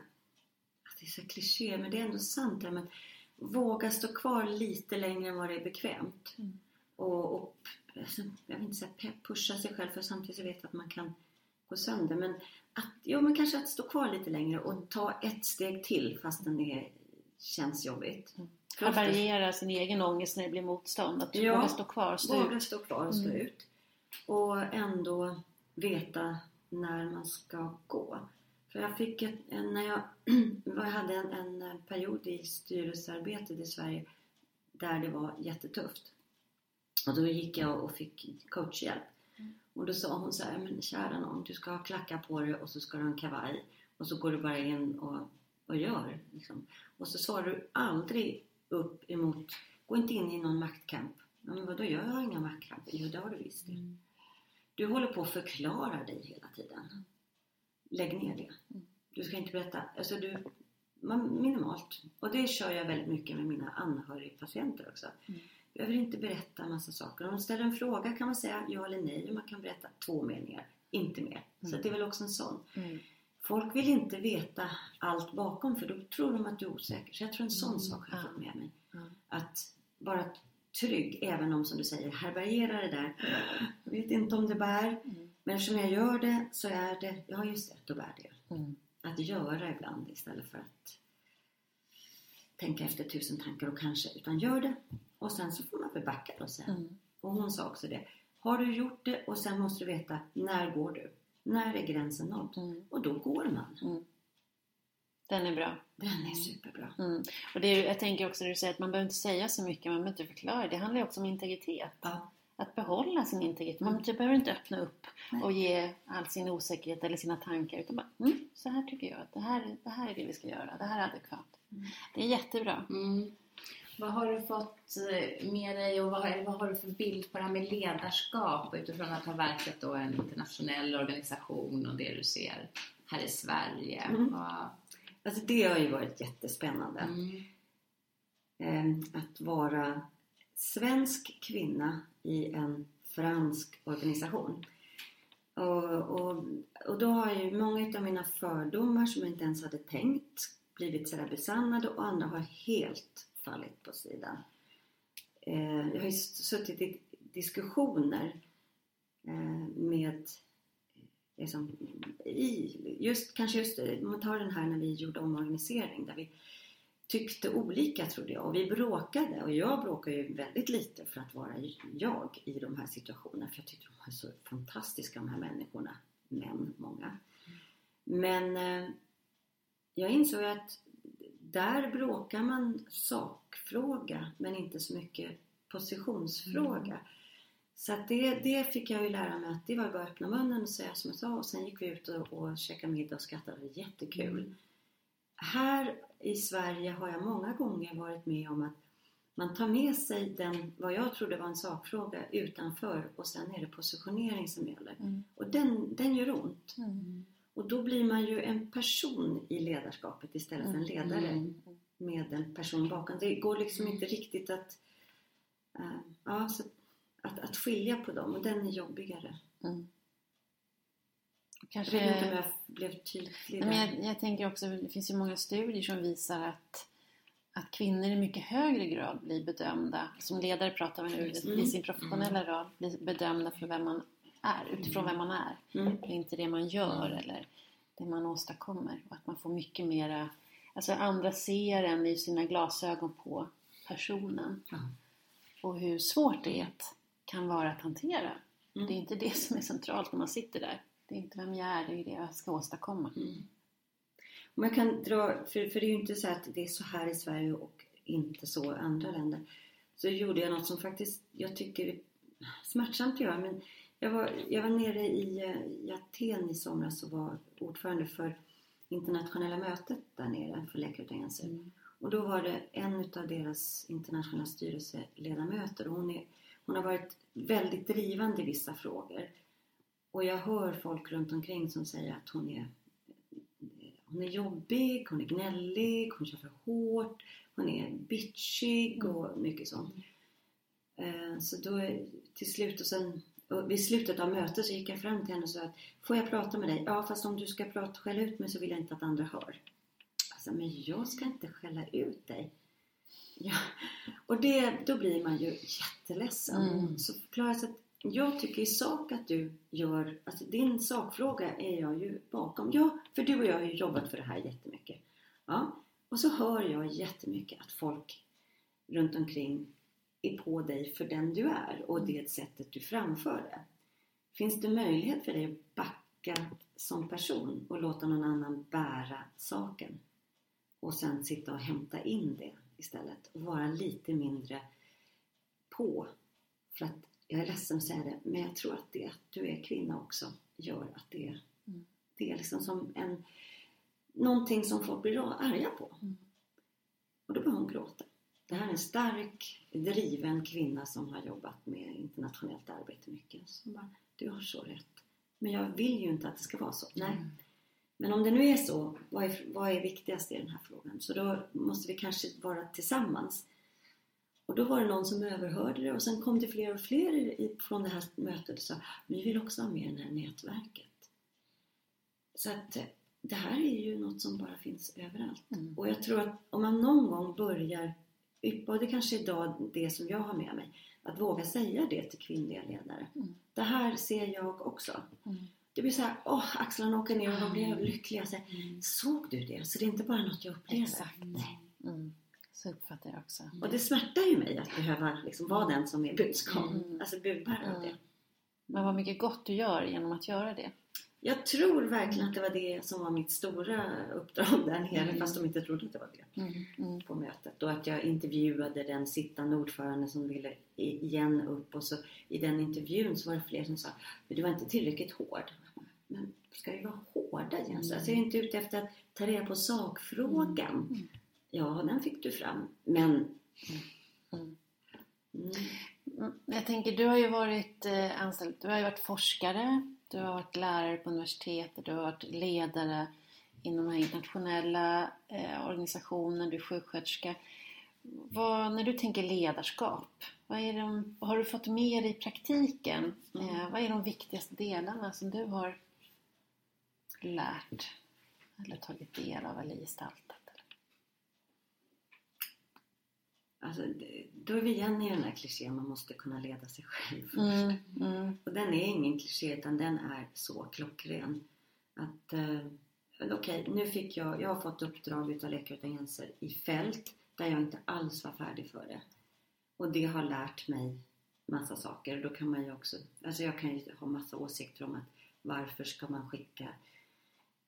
att det är så kliché men det är ändå sant det här med att våga stå kvar lite längre än vad det är bekvämt. Mm. Och, och alltså, jag vill inte säga pusha sig själv för samtidigt så vet jag att man kan gå sönder. Men att, jo, men kanske att stå kvar lite längre och ta ett steg till fastän det känns jobbigt. Mm. Att variera sin egen ångest när det blir motstånd. Att Ja, vågar stå kvar och stå Våga ut. stå kvar och stå Mm. ut. Och ändå veta när man ska gå. För jag fick ett, när jag, jag hade en, en period i styrelsearbetet i Sverige där det var jättetufft. Och då gick jag och fick coachhjälp. Och då sa hon så här, men kära någon, du ska ha klackar på dig och så ska du ha en kavaj. Och så går du bara in och, och gör. Liksom. Och så svarar du aldrig upp emot, gå inte in i någon maktkamp. Ja, men vadå, jag har inga maktkamper. Jo, det har du visst det. Mm. Du håller på att förklara dig hela tiden. Lägg ner det. Du ska inte berätta. Alltså du, man, minimalt. Och det kör jag väldigt mycket med mina anhörigpatienter också. Mm. Behöver inte berätta en massa saker. Om man ställer en fråga kan man säga ja eller nej och man kan berätta två meningar, inte mer. Så Mm. det är väl också en sån. Mm. Folk vill inte veta allt bakom för då tror de att du är osäker. Så jag tror en sån Mm. sak har jag Ja. fått med mig. Att vara trygg även om som du säger härbärgera det där. Jag vet inte om det bär. Mm. Men eftersom jag gör det så är det, ja just det, då bär det. Mm. Att göra ibland istället för att tänka efter tusen tankar och kanske, utan gör det. Och sen så får man väl backa då sen. Mm. Och hon sa också det. Har du gjort det och sen måste du veta, när går du? När är gränsen nådd? Mm. Och då går man. Den är bra. Den är superbra. Mm. Och det är, ju- jag tänker också det du säger att man behöver inte säga så mycket, man behöver inte förklara. Det handlar ju också om integritet. Ja. Att behålla sin integritet. Man typ behöver inte öppna upp och ge all sin osäkerhet eller sina tankar. Utan bara, mm, så här tycker jag. att Det här, det här är det vi ska göra. Det här är adekvat. Mm. Det är jättebra. Mm. Vad har du fått eh, med dig och vad, vad har du för bild på det här med ledarskap utifrån att ha verkat då i en internationell organisation och det du ser här i Sverige? Mm. Vad- Alltså det har ju varit jättespännande. Mm. eh, att vara svensk kvinna i en fransk organisation. Och, och, och då har ju många av mina fördomar som jag inte ens hade tänkt blivit sådär besannade och andra har helt fallit på sidan. eh, jag har ju suttit i diskussioner eh, med liksom, i, just, kanske just, om man tar den här när vi gjorde omorganisering där vi tyckte olika trodde jag och vi bråkade och jag bråkar ju väldigt lite för att vara jag i de här situationerna för jag tyckte de var så fantastiska de här människorna, män, många. Men eh, jag insåg att där bråkar man sakfråga men inte så mycket positionsfråga. Mm. Så att det, det fick jag ju lära mig att det var bara att öppna munnen och säga som jag sa och sen gick vi ut och, och käkade middag och skrattade jättekul. Mm. Här i Sverige har jag många gånger varit med om att man tar med sig den, vad jag trodde var en sakfråga utanför och sen är det positionering som gäller. Mm. Och den, den gör ont. Mm. Och då blir man ju en person i ledarskapet istället för en mm. ledare mm. med en person bakom. Det går liksom inte riktigt att, uh, ja, att, att skilja på dem och den är jobbigare. Mm. Kanske... Jag vet inte om jag blev tydlig men jag, jag, tänker också, det finns ju många studier som visar att, att kvinnor i mycket högre grad blir bedömda, som ledare pratar man nu, mm. i sin professionella roll, blir bedömda för vem man är, utifrån vem man är. Mm. Och inte det man gör eller det man åstadkommer. Och att man får mycket mera, alltså andra ser en i sina glasögon på personen. Mm. Och hur svårt det kan vara att hantera. Mm. Det är inte det som är centralt när man sitter där. Det är inte vem jag är, det är det jag ska åstadkomma. Mm. Man kan dra, för, för det är ju inte så att det är så här i Sverige och inte så i andra länder. Så gjorde jag något som faktiskt jag tycker är smärtsamt att göra. Men jag var, jag var nere i, i Aten i somras och var ordförande för internationella mötet där nere för Läkare utan gränser. Mm. Och då var det en av deras internationella styrelseledamöter och hon, är, hon har varit väldigt drivande i vissa frågor. Och jag hör folk runt omkring som säger att hon är, hon är jobbig, hon är gnällig, hon kör för hårt, hon är bitchig och mm. mycket sånt. Eh, så då till slut och sen och vid slutet av mötet så gick jag fram till henne och sa att Får jag prata med dig? Ja fast om du ska prata, skälla ut mig så vill jag inte att andra hör. Alltså, men jag ska inte skälla ut dig. Ja. Och det, då blir man ju jätteledsen. Mm. Så förklarar jag att jag tycker i sak att du gör, alltså din sakfråga är jag ju bakom. Ja, för du och jag har ju jobbat för det här jättemycket. Ja, och så hör jag jättemycket att folk runt omkring är på dig för den du är och det sättet du framför det. Finns det möjlighet för dig att backa som person och låta någon annan bära saken? Och sen sitta och hämta in det istället och vara lite mindre på. För att jag är ledsen att säga det, men jag tror att det att du är kvinna också gör att det, mm. det är liksom som en någonting som folk blir arga på. Mm. Och då börjar hon gråta. Det här är en stark, driven kvinna som har jobbat med internationellt arbete mycket. Som bara, du har så rätt. Men jag vill ju inte att det ska vara så. Nej. Mm. Men om det nu är så, vad är, vad är viktigast i den här frågan? Så då måste vi kanske vara tillsammans och då var det någon som överhörde det och sen kom det fler och fler från det här mötet och sa vi vill också ha med i det här nätverket. Så att eh, det här är ju något som bara finns överallt. Mm. Och jag tror att om man någon gång börjar yppa, och det kanske är idag det som jag har med mig, att våga säga det till kvinnliga ledare. Mm. Det här ser jag också. Mm. Det blir så här, åh, axlarna åker ner och de blir mm. överlyckliga. Så mm. Såg du det? Så det är inte bara något jag upplever. Exakt. Nej. Mm. Så uppfattar jag också. Och det smärtar ju mig att behöva liksom vara den som är budskap, mm. alltså budbärare av det. Men vad mycket gott du gör genom att göra det. Jag tror verkligen att det var det som var mitt stora uppdrag där nere mm. fast de inte trodde att det var det mm. Mm. på mötet. Och att jag intervjuade den sittande ordförande som ville igen upp och så i den intervjun så var det fler som sa men du var inte tillräckligt hård. Men ska vi vara hårda Jens? Mm. Alltså jag är inte ute efter att ta reda på sakfrågan. Mm. Ja, den fick du fram. Men... Mm. Mm. Jag tänker, du har ju varit eh, anställd, du har ju varit forskare, du har varit lärare på universitetet, du har varit ledare inom den här internationella eh, organisationen, du är sjuksköterska. Vad, när du tänker ledarskap, vad, är de, vad har du fått med dig i praktiken? Mm. Eh, vad är de viktigaste delarna som du har lärt eller tagit del av eller gestaltat? Alltså, då är vi igen i den här klichén, man måste kunna leda sig själv först. Mm, mm, Och den är ingen kliché utan den är så klockren. Att, eh, okej, nu fick jag, jag har fått uppdrag utav Läkare Utan Gränser i fält där jag inte alls var färdig för det. Och det har lärt mig massa saker. Då kan man ju också, alltså jag kan ju ha massa åsikter om att varför ska man skicka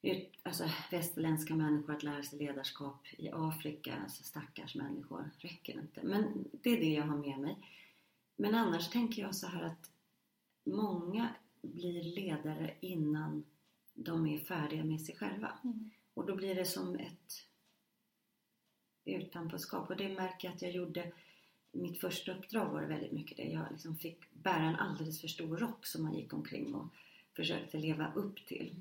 ut, alltså västerländska människor att lära sig ledarskap i Afrika, alltså stackars människor, räcker inte. Men det är det jag har med mig. Men annars tänker jag så här att många blir ledare innan de är färdiga med sig själva. Mm. Och då blir det som ett utanförskap. Och det märker jag att jag gjorde mitt första uppdrag var det väldigt mycket det. Jag liksom fick bära en alldeles för stor rock som man gick omkring och försökte leva upp till.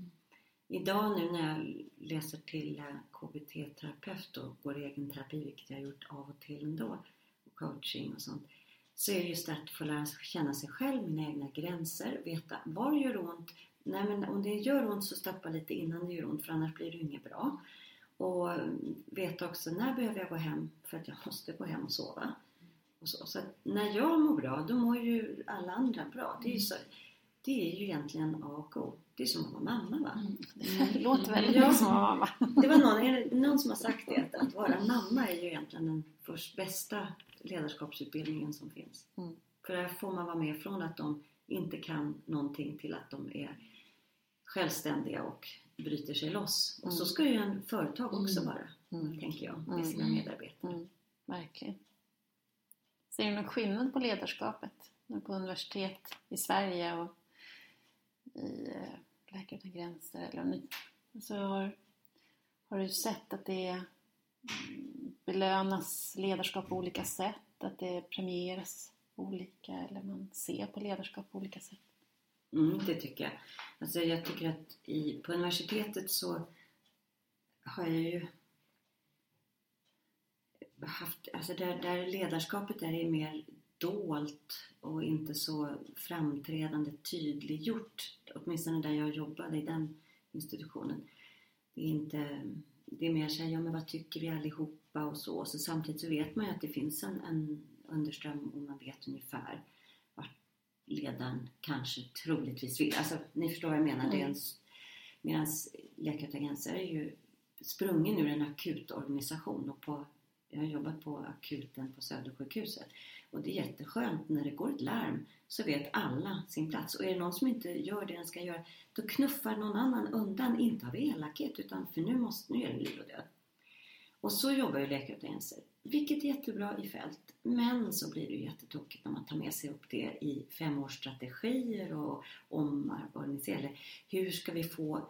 Idag nu när jag läser till eh, KBT-terapeut och går egen terapi, vilket jag har gjort av och till ändå, och coaching och sånt, så är det just att få lära känna sig själv, mina egna gränser, veta var gör det ont? Nej men om det gör ont så stoppa lite innan det gör ont för annars blir det inget bra. Och veta också när behöver jag gå hem för att jag måste gå hem och sova. Och så, så när jag mår bra då mår ju alla andra bra. Det är ju, så, det är ju egentligen A och O. Det är som att vara mamma va? Det låter väldigt Ja. som mamma. Det var någon, någon som har sagt det att, att vara mamma är ju egentligen den först bästa ledarskapsutbildningen som finns. Mm. För där får man vara med från att de inte kan någonting till att de är självständiga och bryter sig loss. Och så ska ju en företag också vara, Mm. tänker jag, Mm. med sina medarbetare. Mm, verkligen. Ser du någon skillnad på ledarskapet nu på universitet i Sverige och i eh, Läkare Utan Gränser? Eller om ni, så har, har du sett att det mm, belönas ledarskap på olika sätt? Att det premieras olika eller man ser på ledarskap på olika sätt? Mm, det tycker jag. Alltså jag tycker att i, på universitetet så har jag ju haft, alltså där, där ledarskapet där är mer dolt och inte så framträdande tydliggjort. Åtminstone där jag jobbade i den institutionen. Det är inte, det är mer såhär, ja men vad tycker vi allihopa och så. så samtidigt så vet man ju att det finns en, en underström och man vet ungefär vart ledaren kanske troligtvis vill. Alltså ni förstår vad jag menar. Mm. Medan Läkare Utan Gränser är ju sprungen ur en akutorganisation och på, jag har jobbat på akuten på Södersjukhuset och det är jätteskönt när det går ett larm så vet alla sin plats och är det någon som inte gör det den ska göra då knuffar någon annan undan, inte av elakhet utan för nu, måste, nu är det liv och död. Och så jobbar ju Läkare Utan Gränser, vilket är jättebra i fält. Men så blir det ju jättetokigt när man tar med sig upp det i femårsstrategier och omorganiserar. Hur ska vi få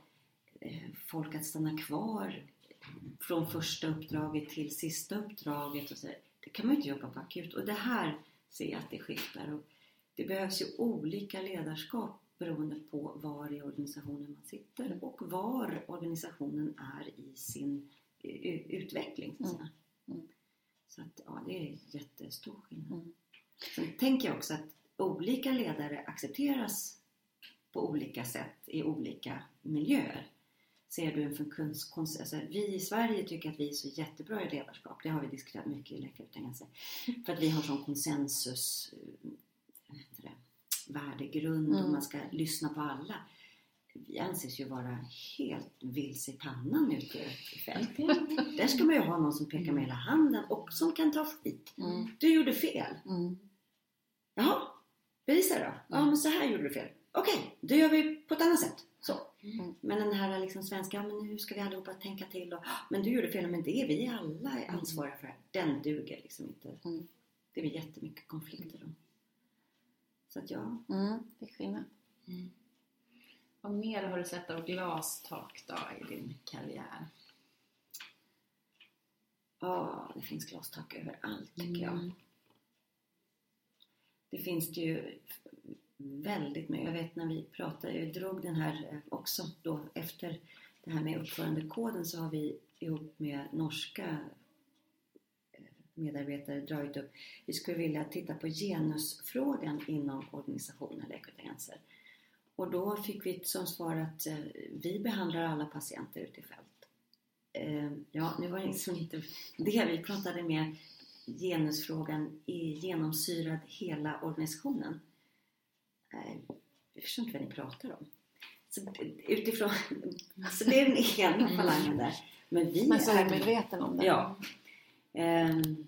eh, folk att stanna kvar från första uppdraget till sista uppdraget och så. Det kan man inte jobba på akut. Och det här ser jag att det skiftar. Och det behövs ju olika ledarskap beroende på var i organisationen man sitter och var organisationen är i sin eh, utveckling. Så, att säga. Mm. så att, ja, det är jättestor skillnad. Mm. Sen tänker jag också att olika ledare accepteras på olika sätt i olika miljöer. Ser du en funktions... kons- Alltså, vi i Sverige tycker att vi är så jättebra i ledarskap. Det har vi diskuterat mycket i Läkare Utan Gränser. För att vi har sån konsensus eh, det, värdegrund och Mm. man ska lyssna på alla. Vi anses ju vara helt vilse i pannan ute i fält. Där ska man ju ha någon som pekar med hela handen och som kan ta skit. Mm. Du gjorde fel. Mm. Jaha, bevisa då. Ja, men så här gjorde du fel. Okej, då gör vi på ett annat sätt. Så. Mm. Men den här liksom svenska, ja, men nu ska vi allihopa tänka till och, "Ah, men du gjorde fel, men det är vi alla är ansvariga för. Den duger liksom inte. Mm. Det blir jättemycket konflikter då. Så att ja, Mm. Det är skillnad. Vad mer har du sett av glastak då i din karriär? ja, det finns glastak överallt tycker jag. Mm. Det finns det ju väldigt mycket. Jag vet när vi pratade, jag drog den här eh, också då efter det här med uppförandekoden så har vi ihop med norska eh, medarbetare dragit upp, vi skulle vilja titta på genusfrågan inom organisationen Läkare Utan Gränser. Och då fick vi som svar att eh, vi behandlar alla patienter ute i fält. Eh, ja, nu var det liksom inte det vi pratade med genusfrågan genomsyrad hela organisationen. Eh, Jag förstår inte vad ni pratar om. Så utifrån, så det är den ena falangen där. Men vi Men så är medveten om det? Ja. Ehm,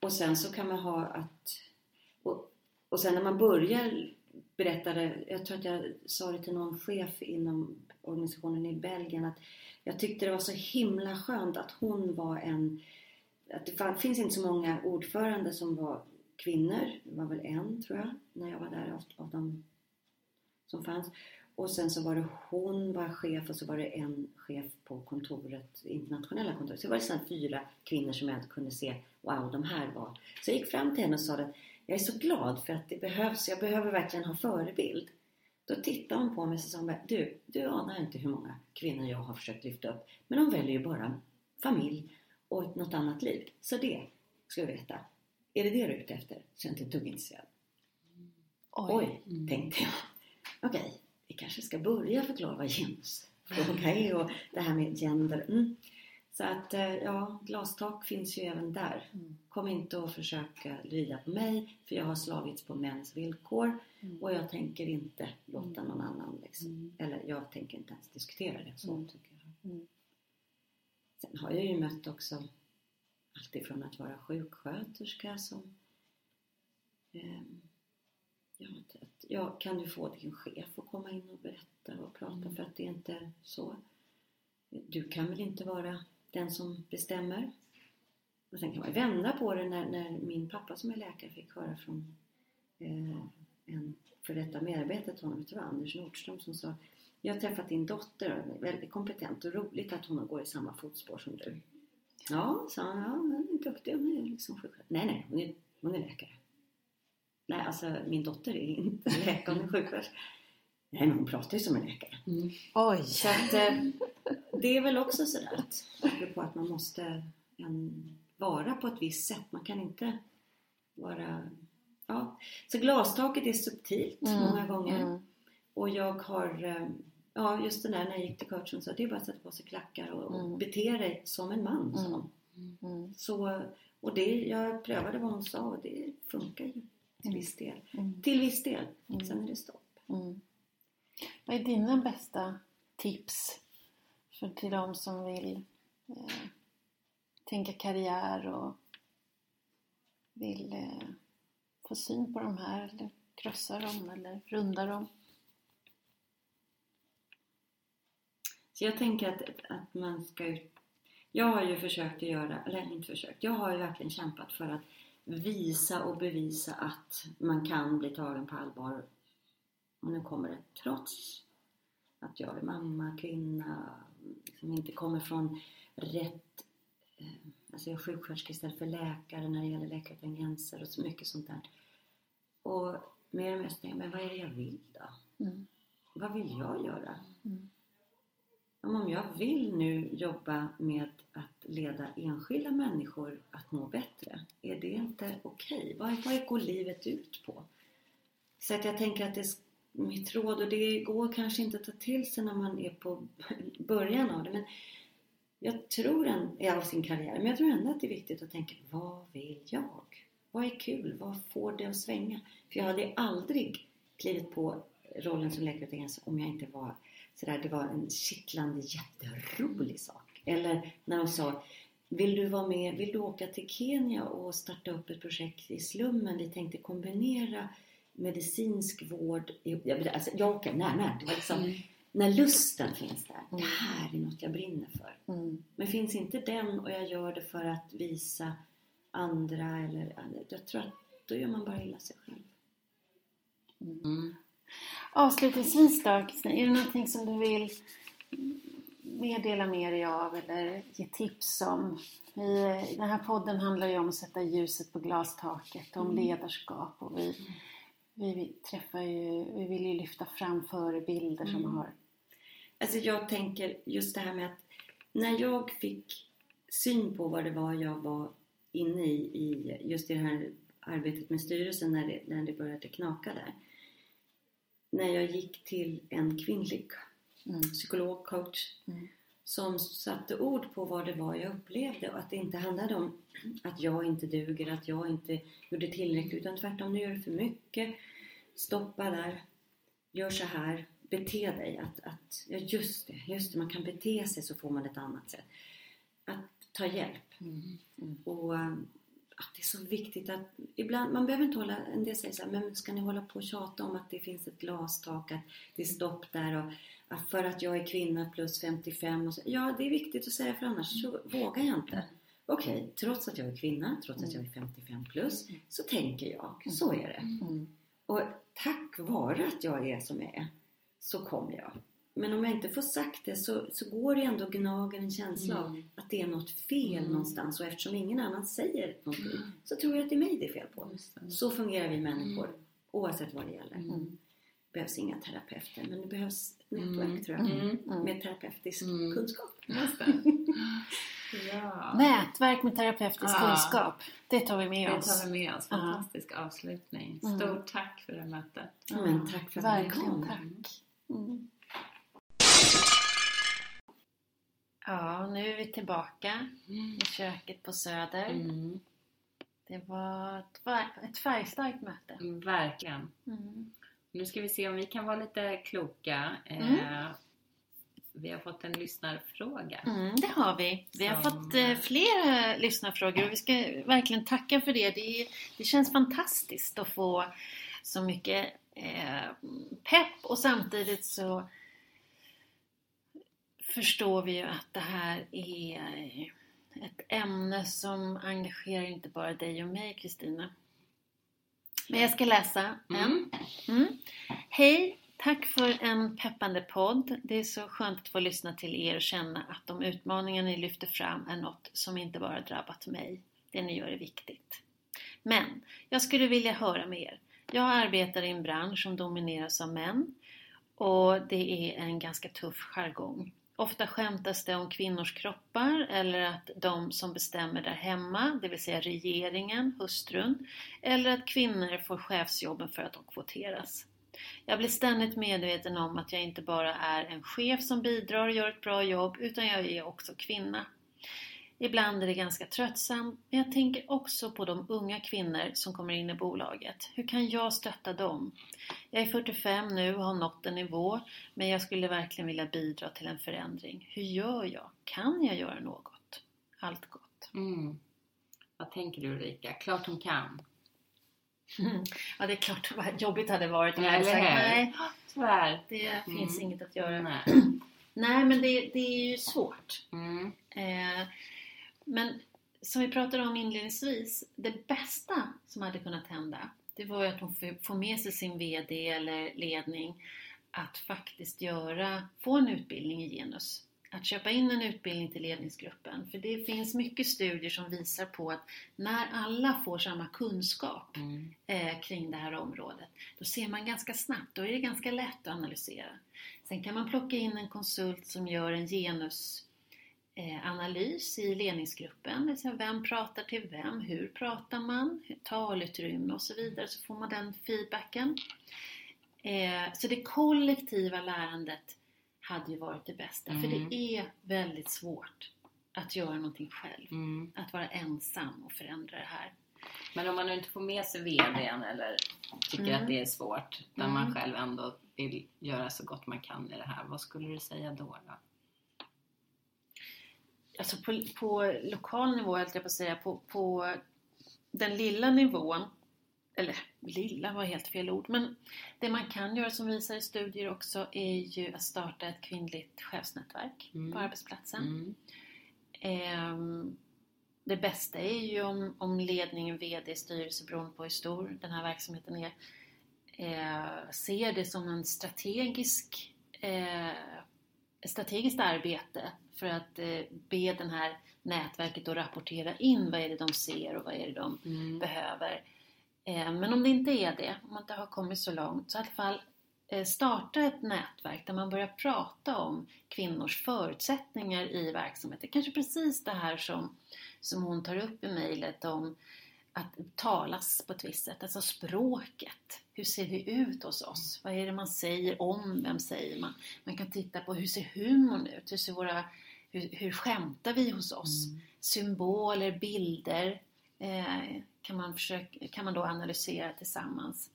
och sen så kan man ha att... Och, och sen när man börjar berätta det, jag tror att jag sa det till någon chef inom organisationen i Belgien att jag tyckte det var så himla skönt att hon var en... Att det fann- finns inte så många ordförande som var kvinnor. Det var väl en tror jag när jag var där av, av de som fanns. Och sen så var det hon var chef och så var det en chef på kontoret, internationella kontoret. Så det var det fyra kvinnor som jag kunde se, wow de här var. Så jag gick fram till henne och sa att jag är så glad för att det behövs, jag behöver verkligen ha förebild. Då tittade hon på mig och sa du, du anar inte hur många kvinnor jag har försökt lyfta upp. Men de väljer ju bara familj och något annat liv. Så det ska du veta. Är det det du är ute efter? Så jag inte dugg intresserad. Oj. Oj, tänkte jag. Okej, vi kanske ska börja förklara vad genusfråga är och det här med gender. Mm. Så att eh, ja, glastak finns ju även där. Mm. Kom inte att försöka rida på mig för jag har slagits på mäns villkor Mm. och jag tänker inte låta någon annan liksom. Eller jag tänker inte ens diskutera det. Så Mm. tycker jag. Mm. Sen har jag ju mött också allt ifrån att vara sjuksköterska som ehm, ja, att, ja, kan du få din chef att komma in och berätta och prata Mm. för att det är inte så. Du kan väl inte vara den som bestämmer? Och sen kan man vända på det när, när min pappa som är läkare fick höra från eh, en för detta medarbetare till honom, vet du vad, Anders Nordström som sa Jag har träffat din dotter och hon är väldigt kompetent och roligt att hon går i samma fotspår som du. Ja, sa han, ja, hon är duktig, hon är liksom sjuksköterska. Nej, nej, hon är, hon är läkare. Nej, alltså min dotter är inte läkare, hon är sjuksköterska. Nej, men hon pratar ju som en läkare. Mm. Oj. Så att eh, det är väl också sådär att, apropå att man måste en, vara på ett visst sätt. Man kan inte vara... Ja. Så glastaket är subtilt Mm, många gånger. mm. Och jag har... Ja, just det där när jag gick till coachen så det är bara att sätta på sig klackar och, och Mm. bete dig som en man. sa Mm. hon. Mm. Så, och det, jag prövade vad hon sa och det funkar ju till viss del. Mm. Till viss del. Sen är det stopp. Vad är dina bästa tips för till de som vill eh, tänka karriär och vill eh, få syn på de här eller krossa dem eller runda dem? Så jag tänker att, att man ska ut... Jag har ju försökt att göra, eller inte försökt, jag har ju verkligen kämpat för att visa och bevisa att man kan bli tagen på allvar. Och nu kommer det trots att jag är mamma, kvinna, som inte kommer från rätt... Eh, alltså jag är sjuksköterska istället för läkare när det gäller Läkare utan gränser och så mycket sånt där. Och mer och mer så tänker jag, men vad är det jag vill då? Mm. Vad vill jag göra? Mm. Om jag vill nu jobba med att leda enskilda människor att må bättre, är det inte okej? Vad, vad går livet ut på? Så att jag tänker att det är mitt råd, och det går kanske inte att ta till sig när man är på början av det, men jag tror en, av sin karriär, men jag tror ändå att det är viktigt att tänka, vad vill jag? Vad är kul? Vad får det att svänga? För jag hade aldrig klivit på rollen som läkare utan gränser om jag inte var sådär, det var en kittlande jätterolig sak. Eller när de sa vill du vara med, vill du åka till Kenya och starta upp ett projekt i slummen? Vi tänkte kombinera medicinsk vård. Jag, alltså, jag åker, nej, nej, det var liksom Mm. när lusten finns där. Mm. Det här är något jag brinner för. Mm. Men finns inte den och jag gör det för att visa andra eller jag tror att då gör man bara illa sig själv. Mm. Avslutningsvis då, Kristina, är det någonting som du vill meddela med dig av eller ge tips om? Vi, den här podden handlar ju om att sätta ljuset på glastaket, om ledarskap och vi, vi, träffar ju, vi vill ju lyfta fram förebilder som Mm. har Alltså jag tänker just det här med att när jag fick syn på vad det var jag var inne i, i just i det här arbetet med styrelsen när det, när det började knaka där. När jag gick till en kvinnlig mm. psykolog, coach, Mm. som satte ord på vad det var jag upplevde och att det inte handlade om att jag inte duger, att jag inte gjorde tillräckligt utan tvärtom, nu gör du för mycket. Stoppa där, gör så här, bete dig. Att, att, ja just det, just det, man kan bete sig så får man ett annat sätt. Att ta hjälp. Mm. Och um, det är så viktigt att ibland, man behöver inte hålla, en del säger så här, men ska ni hålla på och tjata om att det finns ett glastak, att det är stopp där och att för att jag är kvinna plus 55 och så, ja det är viktigt att säga för annars så vågar jag inte. Okej, trots att jag är kvinna, trots att jag är 55 plus, så tänker jag, så är det. Mm. Och tack vare att jag är som jag är, så kommer jag. Men om jag inte får sagt det så, så går det ändå gnager en känsla av Mm. att det är något fel Mm. någonstans och eftersom ingen annan säger någonting så tror jag att det är mig det är fel på. Det. Så fungerar vi människor Mm. oavsett vad det gäller. Mm. Det behövs inga terapeuter men det behövs nätverk Mm. tror jag. Mm. Mm. Med terapeutisk Mm. kunskap. Det. Ja. Nätverk med terapeutisk Ja. kunskap. Det tar vi med Det oss. tar vi med oss. Fantastisk avslutning. Mm. Stort tack för det mötet. Ja, men tack för att Verkligen tack. Mm. Ja, nu är vi tillbaka i köket på Söder. Mm. Det var ett, fär- ett färgstarkt möte. Verkligen. Mm. Nu ska vi se om vi kan vara lite kloka. Mm. Eh, vi har fått en lyssnarfråga. Mm, det har vi. Vi har Som- fått eh, flera lyssnarfrågor och vi ska verkligen tacka för det. Det, det känns fantastiskt att få så mycket eh, pepp och samtidigt så förstår vi ju att det här är ett ämne som engagerar inte bara dig och mig Kristina. Men jag ska läsa en. Mm. Mm. Hej! Tack för en peppande podd. Det är så skönt att få lyssna till er och känna att de utmaningar ni lyfter fram är något som inte bara drabbat mig. Det ni gör är viktigt. Men jag skulle vilja höra med er. Jag arbetar i en bransch som domineras av män och det är en ganska tuff jargong. Ofta skämtas det om kvinnors kroppar eller att de som bestämmer där hemma, det vill säga regeringen, hustrun, eller att kvinnor får chefsjobben för att de kvoteras. Jag blir ständigt medveten om att jag inte bara är en chef som bidrar och gör ett bra jobb, utan jag är också kvinna. Ibland är det ganska tröttsamt, men jag tänker också på de unga kvinnor som kommer in i bolaget. Hur kan jag stötta dem? Jag är 45 nu och har nått en nivå, men jag skulle verkligen vilja bidra till en förändring. Hur gör jag? Kan jag göra något? Allt gott. Mm. Vad tänker du Ulrika? Klart hon kan. Ja, det är klart vad jobbigt hade varit om Ja, jag hade sagt nej, Tyvärr. det finns Mm. inget att göra. Nej. Nej, men det, det är ju svårt. Mm. Eh, men som vi pratade om inledningsvis, det bästa som hade kunnat hända, det var ju att hon får- med sig sin VD eller ledning att faktiskt göra, få en utbildning i genus. Att köpa in en utbildning till ledningsgruppen. För det finns mycket studier som visar på att när alla får samma kunskap Mm. eh, kring det här området, då ser man ganska snabbt, då är det ganska lätt att analysera. Sen kan man plocka in en konsult som gör en eh, analys i ledningsgruppen, säga vem pratar till vem, hur pratar man, talutrymme och så vidare, så får man den feedbacken. Eh, så det kollektiva lärandet hade ju varit det bästa, för Mm. det är väldigt svårt att göra någonting själv. Mm. Att vara ensam och förändra det här. Men om man nu inte får med sig VDn eller tycker Mm. att det är svårt, när Mm. man själv ändå vill göra så gott man kan i det här, vad skulle du säga då? då? Alltså på, på lokal nivå, höll jag på att säga, på, på den lilla nivån, eller lilla var helt fel ord, men det man kan göra som visar i studier också är ju att starta ett kvinnligt chefsnätverk Mm. på arbetsplatsen. Mm. Ehm, det bästa är ju om, om ledningen, VD, styrelse beroende på hur stor den här verksamheten är, eh, ser det som en strategisk eh, strategiskt arbete för att eh, be den här nätverket att rapportera in vad är det de ser och vad är det de Mm. behöver. Eh, Men om det inte är det, om man inte har kommit så långt, så i alla fall eh, starta ett nätverk där man börjar prata om kvinnors förutsättningar i verksamheten. Kanske precis det här som, som hon tar upp i mejlet om att talas på ett visst sätt, alltså språket. Hur ser det ut hos oss? Vad är det man säger om? Vem säger man? Man kan titta på hur ser humorn ut? Hur ser våra hur, hur skämtar vi hos oss? Mm. Symboler, bilder eh, kan, man försöka, kan man då analysera tillsammans.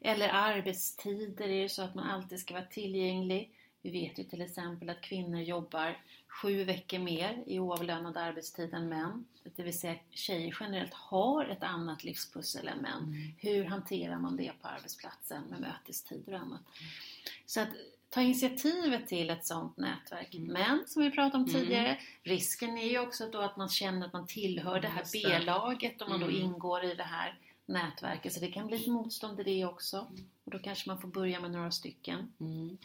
Eller arbetstider, är det så att man alltid ska vara tillgänglig? Vi vet ju till exempel att kvinnor jobbar sju veckor mer i oavlönad arbetstid än män. Det vill säga att tjejer generellt har ett annat livspussel än män. Mm. Hur hanterar man det på arbetsplatsen med mötestider och annat? Så att ta initiativet till ett sådant nätverk. Mm. Men som vi pratade om Mm. tidigare, risken är ju också då att man känner att man tillhör det här. B-laget om man då Mm. ingår i det här nätverket. Så det kan bli ett motstånd i det också. Och då kanske man får börja med några stycken Mm.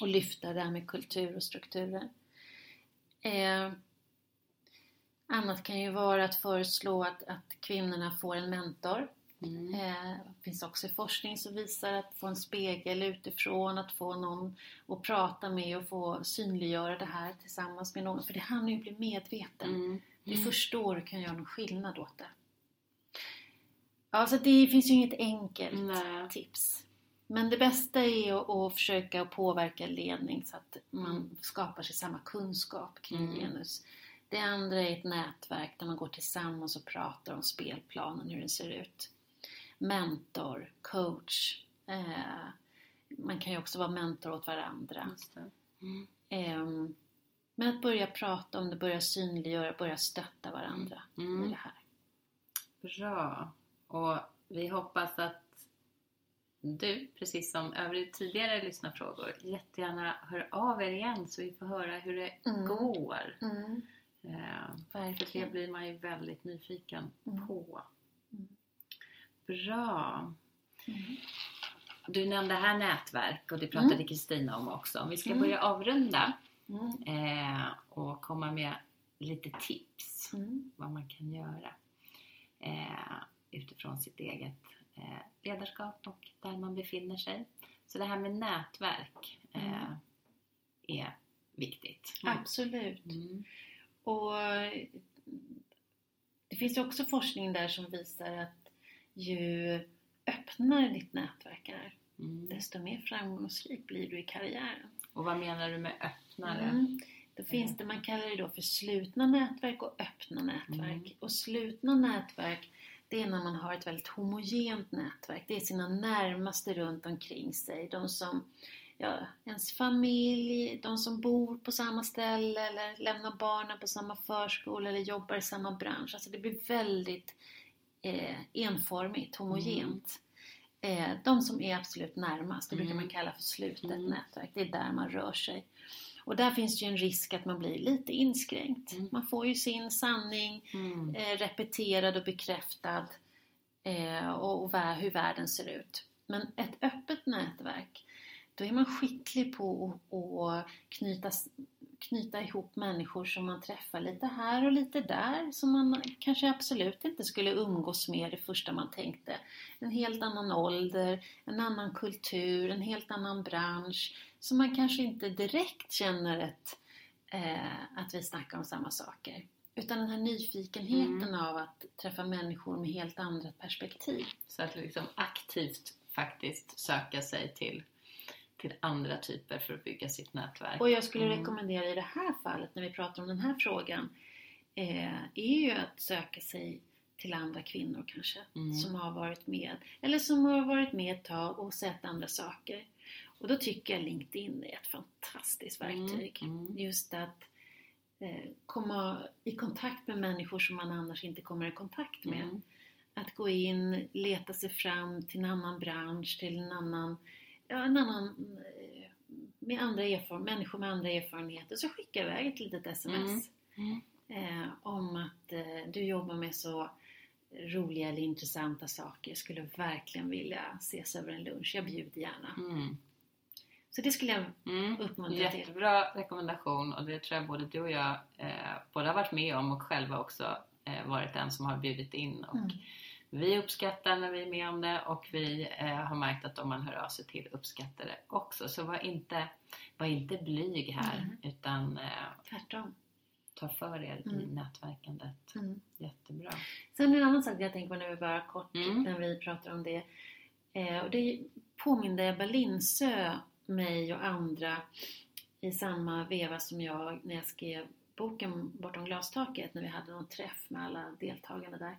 och lyfta det här med kultur och strukturer. Eh, annat kan ju vara att föreslå att, att kvinnorna får en mentor. Mm. Eh, det finns också forskning som visar att få en spegel utifrån, att få någon att prata med och få synliggöra det här tillsammans med någon. För det handlar ju om att bli medveten. Mm. Det är först då du kan göra någon skillnad åt det. Ja, så det finns ju inget enkelt Nej. tips. Men det bästa är att, att försöka påverka ledning så att man skapar sig samma kunskap kring Mm. genus. Det andra är ett nätverk där man går tillsammans och pratar om spelplanen, hur den ser ut. Mentor, coach. Eh, man kan ju också vara mentor åt varandra. Mm. Ehm, men att börja prata om det, börja synliggöra, börja stötta varandra i Mm. det här. Bra. Och vi hoppas att du, precis som övriga tidigare lyssnarfrågor, jättegärna hör av er igen så vi får höra hur det Mm. går. Mm, Eh, för det blir man ju väldigt nyfiken Mm. på. Mm. Bra. Mm. Du nämnde här nätverk och det pratade Mm. Kristina om också. Vi ska Mm. börja avrunda Mm, eh, och komma med lite tips mm, vad man kan göra eh, utifrån sitt eget eh, ledarskap och där man befinner sig. Så det här med nätverk eh, Mm. är viktigt. absolut. Mm. Och det finns också forskning där som visar att ju öppnare ditt nätverk är, Mm. desto mer framgångsrik blir du i karriären. Och vad menar du med öppnare? Mm. Då finns det, man kallar det då för slutna nätverk och öppna nätverk. Mm. Och slutna nätverk, det är när man har ett väldigt homogent nätverk. Det är sina närmaste runt omkring sig. De som, ja, ens familj, de som bor på samma ställe eller lämnar barnen på samma förskola eller jobbar i samma bransch. Alltså det blir väldigt eh, enformigt, homogent. Eh, de som är absolut närmast, det brukar Mm. man kalla för slutet Mm. nätverk. Det är där man rör sig. Och där finns ju en risk att man blir lite inskränkt. Mm. Man får ju sin sanning Mm. eh, repeterad och bekräftad eh, och, hur världen ser ut. Men ett öppet nätverk, då är man skicklig på att, knyta, knyta ihop människor som man träffar lite här och lite där som man kanske absolut inte skulle umgås med det första man tänkte. En helt annan ålder, en annan kultur, en helt annan bransch som man kanske inte direkt känner ett, eh, att vi snackar om samma saker. Utan den här nyfikenheten Mm. av att träffa människor med helt andra perspektiv. Så att liksom aktivt faktiskt söka sig till, till andra typer för att bygga sitt nätverk. Och jag skulle Mm. rekommendera i det här fallet, när vi pratar om den här frågan, eh, är ju att söka sig till andra kvinnor kanske, Mm. som har varit med, eller som har varit med ett tag och sett andra saker. Och då tycker jag LinkedIn är ett fantastiskt verktyg. Mm, mm. Just att eh, komma i kontakt med människor som man annars inte kommer i kontakt med. Mm. Att gå in, leta sig fram till en annan bransch, till en annan, ja, en annan eh, med andra erfaren- människor med andra erfarenheter. Så skicka iväg ett litet sms Mm. eh, om att eh, du jobbar med så roliga eller intressanta saker. Jag skulle verkligen vilja ses över en lunch. Jag bjuder gärna. Mm. Så det skulle jag Mm. uppmuntra till. Jättebra rekommendation och det tror jag både du och jag eh, både har varit med om och själva också eh, varit den som har bjudit in. Och Mm. Vi uppskattar när vi är med om det och vi eh, har märkt att de man hör av sig till uppskattar det också. Så var inte, var inte blyg här Mm. utan eh, Tvärtom. ta för er i Mm. nätverkandet. Mm. Jättebra. Sen en annan sak jag tänker på nu bara kort Mm. när vi pratar om det. Eh, och det påminde Ebba Lindsö mig och andra i samma veva som jag när jag skrev boken Bortom glastaket när vi hade någon träff med alla deltagarna där.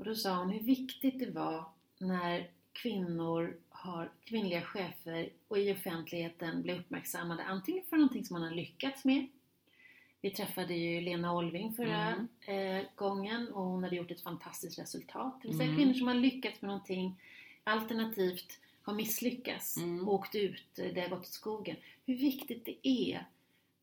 Och då sa hon hur viktigt det var när kvinnor har kvinnliga chefer och i offentligheten blir uppmärksammade antingen för någonting som man har lyckats med. Vi träffade ju Lena Olving förra Mm. eh, gången och hon hade gjort ett fantastiskt resultat. Det vill säga Mm. kvinnor som har lyckats med någonting alternativt har misslyckats Mm. och åkt ut, eh, det har gått åt skogen. Hur viktigt det är,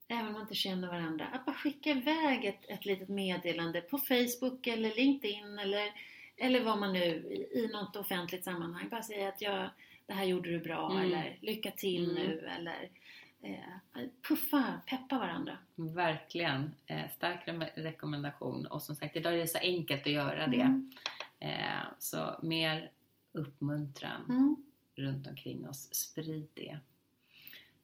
även om man inte känner varandra, att bara skicka iväg ett, ett litet meddelande på Facebook eller LinkedIn eller, eller vad man nu i, i något offentligt sammanhang. Bara säga att jag, det här gjorde du bra Mm. eller lycka till Mm. nu eller eh, puffa, peppa varandra. Verkligen. Eh, stark re- rekommendation. Och som sagt, idag är det så enkelt att göra det. Mm. Eh, så mer uppmuntran Mm. runt omkring oss. Sprid det.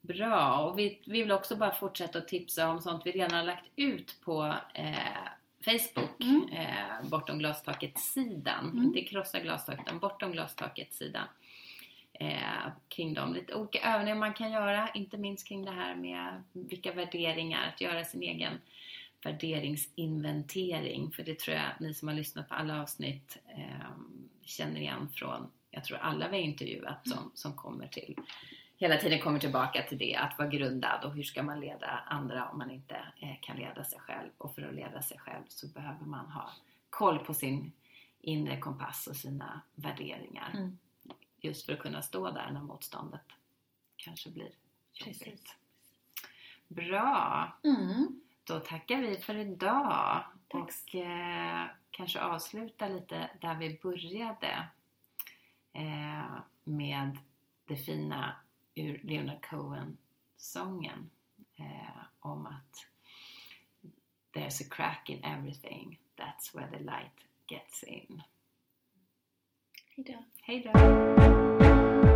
Bra, och vi, vi vill också bara fortsätta att tipsa om sånt vi redan har lagt ut på eh, Facebook, Mm. eh, Bortom glastaket-sidan. Mm. Inte krossa glastaket, utan Bortom glastaket-sidan. Eh, kring dem. Lite olika övningar man kan göra, inte minst kring det här med vilka värderingar, att göra sin egen värderingsinventering. För det tror jag ni som har lyssnat på alla avsnitt eh, känner igen från, jag tror alla vi har intervjuat som, som kommer till hela tiden kommer tillbaka till det, att vara grundad och hur ska man leda andra om man inte eh, kan leda sig själv. Och för att leda sig själv så behöver man ha koll på sin inre kompass och sina värderingar. Mm. Just för att kunna stå där när motståndet kanske blir jobbigt. Precis. Bra! Mm. Då tackar vi för idag Tack. och eh, kanske avsluta lite där vi började eh, med det fina ur Leonard Cohen-sången eh, om att There's a crack in everything, that's where the light gets in. Hejdå. Hej då!